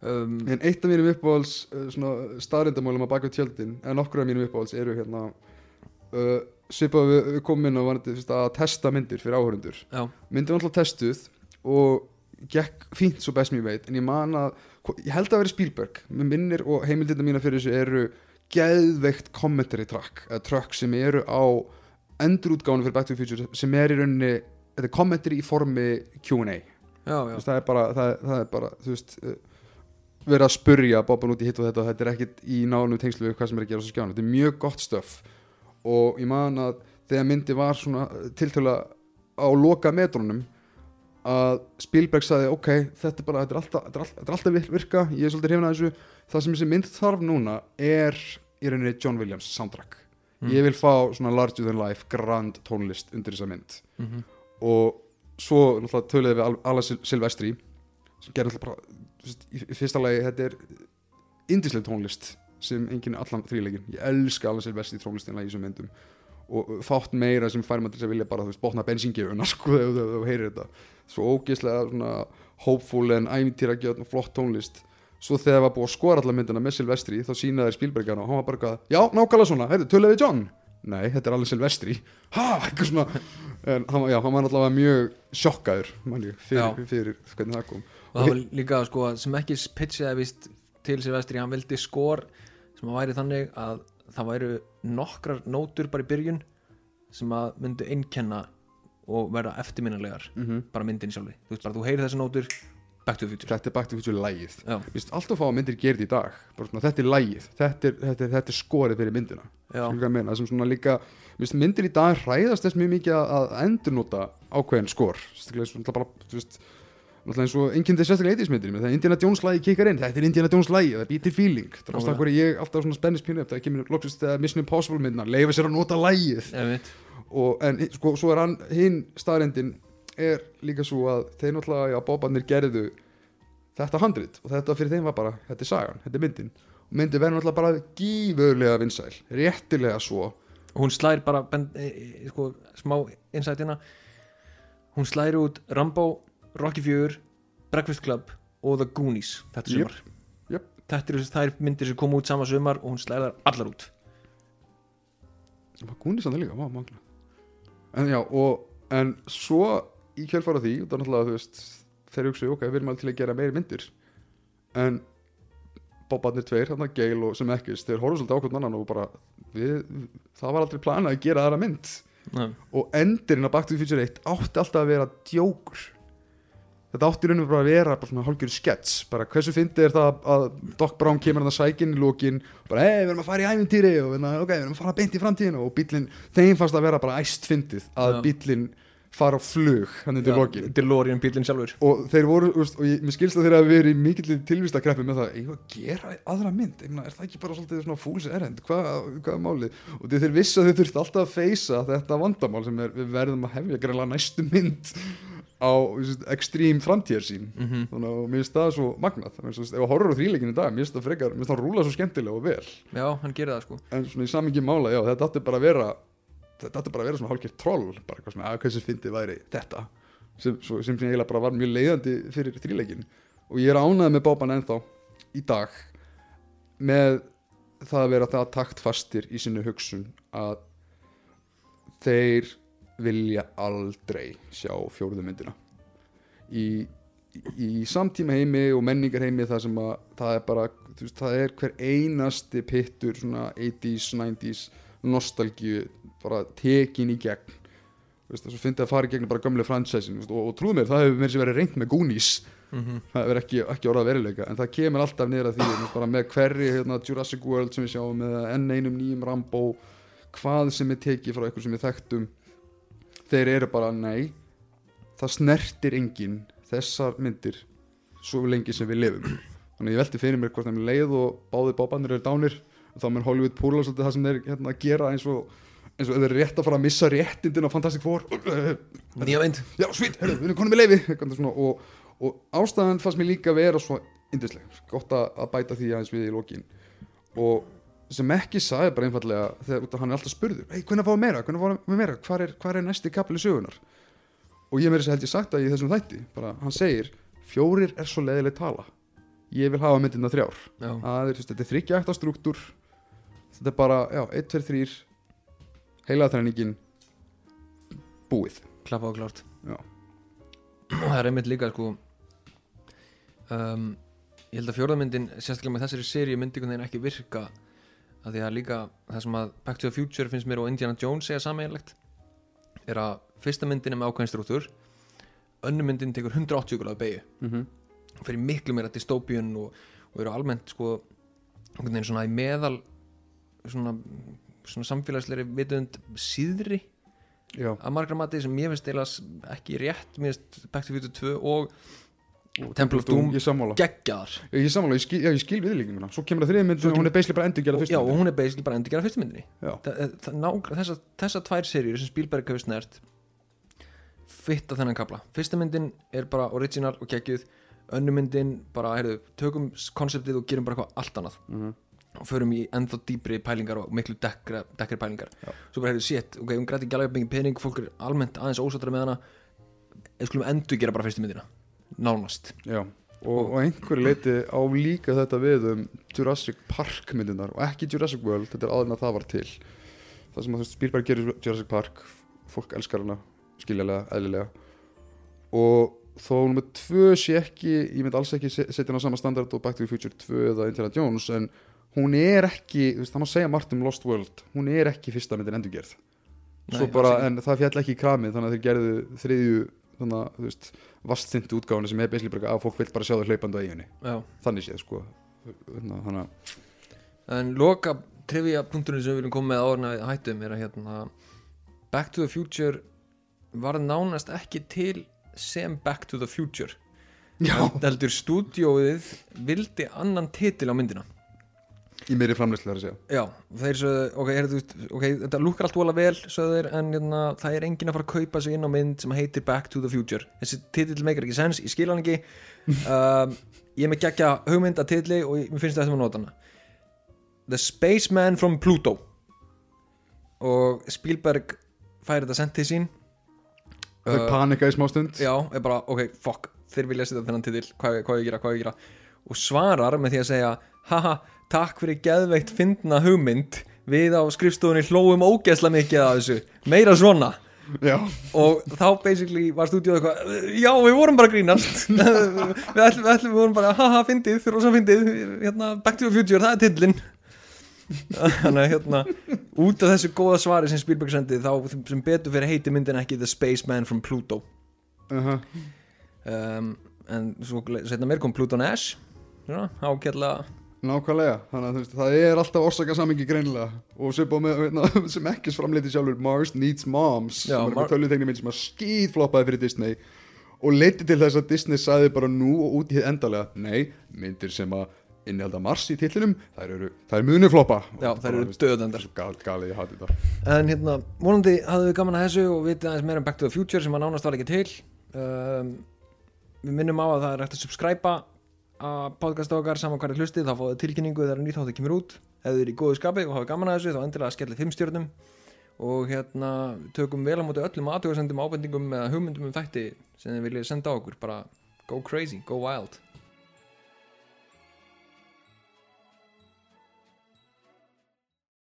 Um, en eitt af mínum uppáhalds uh, svona staðrindamálum að baka tjöldin en nokkur af mínum uppáhalds eru hérna uh, svipað við, við komum inn og var að testa myndir fyrir áhörundur já, myndin var alltaf testuð og gekk fínt svo best mér veit en ég man að, ég held að vera Spielberg. Með minnir og heimildina mína fyrir þessu eru geðveikt commentary track eða track sem eru á endurútgánu fyrir Back to the Future sem er í rauninni, þetta er commentary í formi Q&A það er bara, það, það er bara veist, uh, verið að spurja Bobban út í hitt og þetta og þetta er ekkit í nánum tengslu við hvað sem er að gera svo skjána þetta er mjög gott stöf og ég man að þegar myndi var svona tiltöla á loka metrónum að Spielberg sagði ok, þetta er bara, þetta er alltaf, þetta er alltaf, virka, ég er svolítið hrifin að þessu. Það sem þessi mynd þarf núna er í rauninni John Williams soundtrack. Mm. ég vil fá svona larger than life grand tónlist undir þessa mynd. Mhm, og svo náttúrulega töluðum við Al- Alla Sil- Silvestri sem gerir náttúrulega bara í, fyrsta lagi þetta er indislega tónlist sem enginn allan þrýleikin ég elska Alla Silvestri tónlistina í þessum myndum. Og fátt meira sem fær maður til að vilja bara þú veist, botna bensíngjöfuna sko ef þú- heyrir þetta. Svo ógeðslega svona hopeful en ævintýragjörn og flott tónlist svo þegar það var búið að skora allar myndina með Silvestri þá sínaði þeir Spielbergana og hann var bara eitthvað já, nákvæmlega svona, heyrðu, töluðu við John? Nei, þetta er alveg Silvestri. Ha, eitthvað svona. En hann, já, hann var allavega mjög sjokkaður manni, fyrir, fyrir hvernig það kom. Og það var líka sko sem ekki pitchiði vist til Silvestri hann vildi skor sem að væri þannig að það væru nokkrar nótur bara í byrjun sem að myndu einkenna og verða eftirminnilegar mm -hmm. bara myndin sjálfi, þú veist bara þú heyrir þessi nótur Back to the Future. Þetta er Back to the Future lægið já, Vist, alltaf fá að myndir gerði í dag. Svona, þetta er lægið, þetta er, þetta, er, þetta er skorið fyrir myndina. Meina, sem svona líka myndir í dag hræðast þess mjög mikið að- að endurnota ákveðin skor. Náttúrulega bara, þú veist náttúrulega eins og einnkjöndi sérstaklega eitthismyndir þegar Indiana Jones lagi kikkar inn, þetta er Indiana Jones lagi það býtir feeling, það er ástæðan hverju ég alltaf svona spennist pínu upp, það kemur loksist Mission Impossible myndina, leifa sér að nota og, en sko, svo er hann hinn staðrendin er líka svo að þeir náttúrulega, já, Bobanir gerðu þetta handrit og þetta fyrir þeim var bara þetta er sagan, þetta er myndin. Og myndin verður náttúrulega bara gífurlega vinsæl réttilega svo. Og hún slær bara e, e, sko, smá insightina hún slær út Rambo, Rocky 4 Breakfast Club og The Goonies þetta sumar. jöp. þetta eru þær myndir sem kom út sama sumar og hún slær þar allar út. Var gúnið samt líka, vá, magna en já, og en svo í kjölfara því, það er náttúrulega þú veist, þeir hugsa, ok, við erum alveg til að gera meiri myndir. En Bobarnir tveir, þarna Gail og sem ekkist þeir horfum svolítið ákvöld annan og bara við, það var aldrei planað að gera aðra mynd. Nei. og endurinn að Back to the Future 1 átti alltaf að vera djókur. Þetta átti í rauninu bara að vera bara svona hálfgjörðu skets bara hversu fyndið er það að Doc Brown kemur hann að sækinn í lókin bara hei við erum að fara í ævintýri og hérna, ok við erum að fara beint í framtíðinu og bílinn þeim fannst að vera bara æst fyndið að Já. bílinn fara á flug hann undir lókin DeLorean bílinn sjálfur. Og þeir voru, úst, og ég, mér skilst að þeir hafa verið í mikill tilvistakreppi með það, ég var að gera aðra mynd, ég meina, er það ekki bara svolítið svona fúls erend, hvað, hvað er málið? Og þeir, þeir vissu að þeir þurfti alltaf að feysa þetta vandamál sem er, við verðum að hefja greinlega næstu mynd á just, extreme framtíðarsýn mm -hmm. þannig að mér finnst það svo að ef að horfur á þrýleikin í dag, mér finnst það frekar mér finnst það rúla svo skemmtilega og vel. Já, hann gerir það sko. En svona í samingi mála, já, þetta átti bara að vera þetta bara að vera svona hálfgjör troll bara eitthvað svona, að hvað sem fyndið væri þetta? Sem, sem sem eiginlega bara var mjög leiðandi fyrir þrýleikin og ég er ánægð með Boban ennþá í dag með það að vera það taktfastir í sinni hugsun að þeir vilja aldrei sjá fjóruðu myndina. Í, í samtíma heimi og menningar heimi það sem að það er bara, þú veist, það er hver einasti pittur svona 80s, 90s nostalgíu bara tekin í gegn. Veist, að fyndi að fara í gegnum bara gömlega franchisin og, og trúð mér, það hefur mér sem verið reynd með Goonies. Mm það hefur ekki, ekki orðað veruleika en það kemur alltaf niður að því veist, bara með hverri hérna, Jurassic World sem við sjáum með enn einum nýjum Rambo hvað sem er tekið frá eitthvað sem við þekktum þeir eru bara nei það snertir enginn þessar myndir svo lengi sem við lifum. Þannig ég velti fyrir mér hvort þeim leið og báði bábannir eru dánir þá mun Hollywood púla svolítið það sem þeir hérna, gera eins og eins og þeir eru rétt að fara að missa réttindin á Fantastic Four. Nýja mynd. Já, svít, við erum konum með eitthvað svona, og, og ástæðan fannst mér líka vera svo indisleg, gott að, að bæta því aðeins við í lokin. Og sem ekki sagði bara einfallega þegar út af hann er alltaf spurður, hei, hvernig fáum meira, hvernig fáum meira? Hvar er, er næsti kapli sögunar og ég meiri þess að held ég sagt það í þessum þætti bara, hann segir, fjórir er svo leiðileg tala. Ég vil hafa myndina þrjár. Já, það er, þetta er þryggja ekta struktúr. Þetta er bara, já, 1, 2, 3 heilaðþræningin búið klappa og klárt Já. og það er einmitt líka sko um, ég held að fjórðamyndin sérstaklega með þessari seríu myndi ekki virka að því að líka það sem að Back to the Future finnst mér og Indiana Jones segja sameiginlegt er að fyrsta myndin er með ákveðin strúttur önnu myndin tekur 180 gráðu beigju mm -hmm. fyrir miklu meira dystopíun og, og eru almennt sko einhvern veginn svona í meðal svona, svona samfélagsleiri vitund síðri já, að margra mati sem mér finnst eila ekki rétt, mér finnst Back to Future 2 og Temple of Doom ég sammála. geggjaðar. Ég sammála, ég skil, já, ég skil viðlíkinguna svo kemur það þriðið mynd og hún er basically bara endur gera og, fyrst já, og hún er basically bara endur gera fyrstu myndinni. Já, Þa, það, ná, þessa, þessa tvær seríur sem Spielberg hefur snert fitta þennan kapla fyrsta myndin er bara original og geggjuð. Önnu myndin bara, heyrðu, tökum konseptið og gerum bara eitthvað allt annað. Mhm. Og förum í ennþá dýpri pælingar og miklu dekkri, dekkri pælingar. Já. svo bara hefur shit, ok, hún græti ekki alveg mikið pening fólk er almennt aðeins ósáttra með hana. Við skulum endur gera bara fyrstu myndina nánast. Já, og, og einhverju leiti á líka þetta við um Jurassic Park myndunar og ekki Jurassic World, þetta er en að það var til. Það sem að Spielberg gerir Jurassic Park fólk elskar hana skiljalega, eðlilega. Og þó nummer tvö sé ekki ég mynd alls ekki se- setja hana á sama standard og Back to the Future 2 eða Indiana Jones en hún er ekki, þú veist, það má segja margt um Lost World, hún er ekki fyrsta myndin endurgerð. Nei, bara, en það fjall ekki í kramið þannig að þeir gerðu þriðju þannig að, þú veist, vastþyndu útgáfuna sem er basically bara að fólk vil bara sjá þau hlaupandi á eiginni þannig séð, sko. Hérna, þannig að en loka trivia punkturinn sem við viljum koma með við hættum er að hérna Back to the Future var nánast ekki til sem Back to the Future. Heldur stúdíóið vildi annan titil á myndina í meiri framleyslu þar að segja Já, þeir sögðu, ok, er, ok, þetta lukkar allt vola vel, sögðu þeir, en hérna, það er enginn að fara að kaupa sig inn á mynd sem heitir Back to the Future. Þessi titill meikar ekki sens, ég skil hann ekki, um, ég er með geggja hugmynd að titli og ég, finnst þetta að nota hana. The Spaceman from Pluto og Spielberg færi þetta sent til sín. þau Uh, panika í smá stund Já, er bara, ok, fuck, þeir vilja setja þennan titill, hvað, hvað ég gera, hvað ég gera og svarar með því að segja haha, takk fyrir geðveikt fyndna hugmynd. Við á skrifstofunni hlóum ógeðsla mikið að þessu. Meira svona. Já, og þá basically var stúdíóð eitthvað já, við vorum bara grínast. Við ætlum, við ætlum, við vorum bara haha, fyndið, rosa fyndið. Hérna, back to the future, það er titillin þannig að hérna út af þessu góða svari sem Spielberg sendi þá sem betur fyrir heiti myndin ekki The Spaceman from Pluto. Uh um, en svo setna mér kom Pluto Nash svona, ákjörlega nákvæmlega þannig að veist, það er alltaf orsaka samingi greinilega. Og sem, með, hérna, sem ekki framleiti sjálfur Mars Needs Moms Já, sem er eitthvað tölutekni mynd sem að skýðfloppaði fyrir Disney. Og leiti til þess að Disney sagði bara nú og út í hið endalega nei, myndir sem að innihalda Mars í titlinum þær eru, þær munu floppa. Já, bara, eru gal, galið ég hati þetta. En hérna, vonandi hafðu við gaman að þessu og vitið aðeins meira um Back to the Future sem að nánast var ekki til. Um, við minnum á að það er hægt að subscriba að podcast okkar saman hverja hlustið þá fáðu tilkynningu þegar nýtt þáttu kemur út. Ef þið eru í góðu skapi og hafa gaman að þessu þá endilega skellið fimm stjörnum. Og hérna tökum vel á móti öllum aðtöðsendum ábendingum eða hugmyndum um þætti sem þið viljið senda á okkur. Bara go crazy, go wild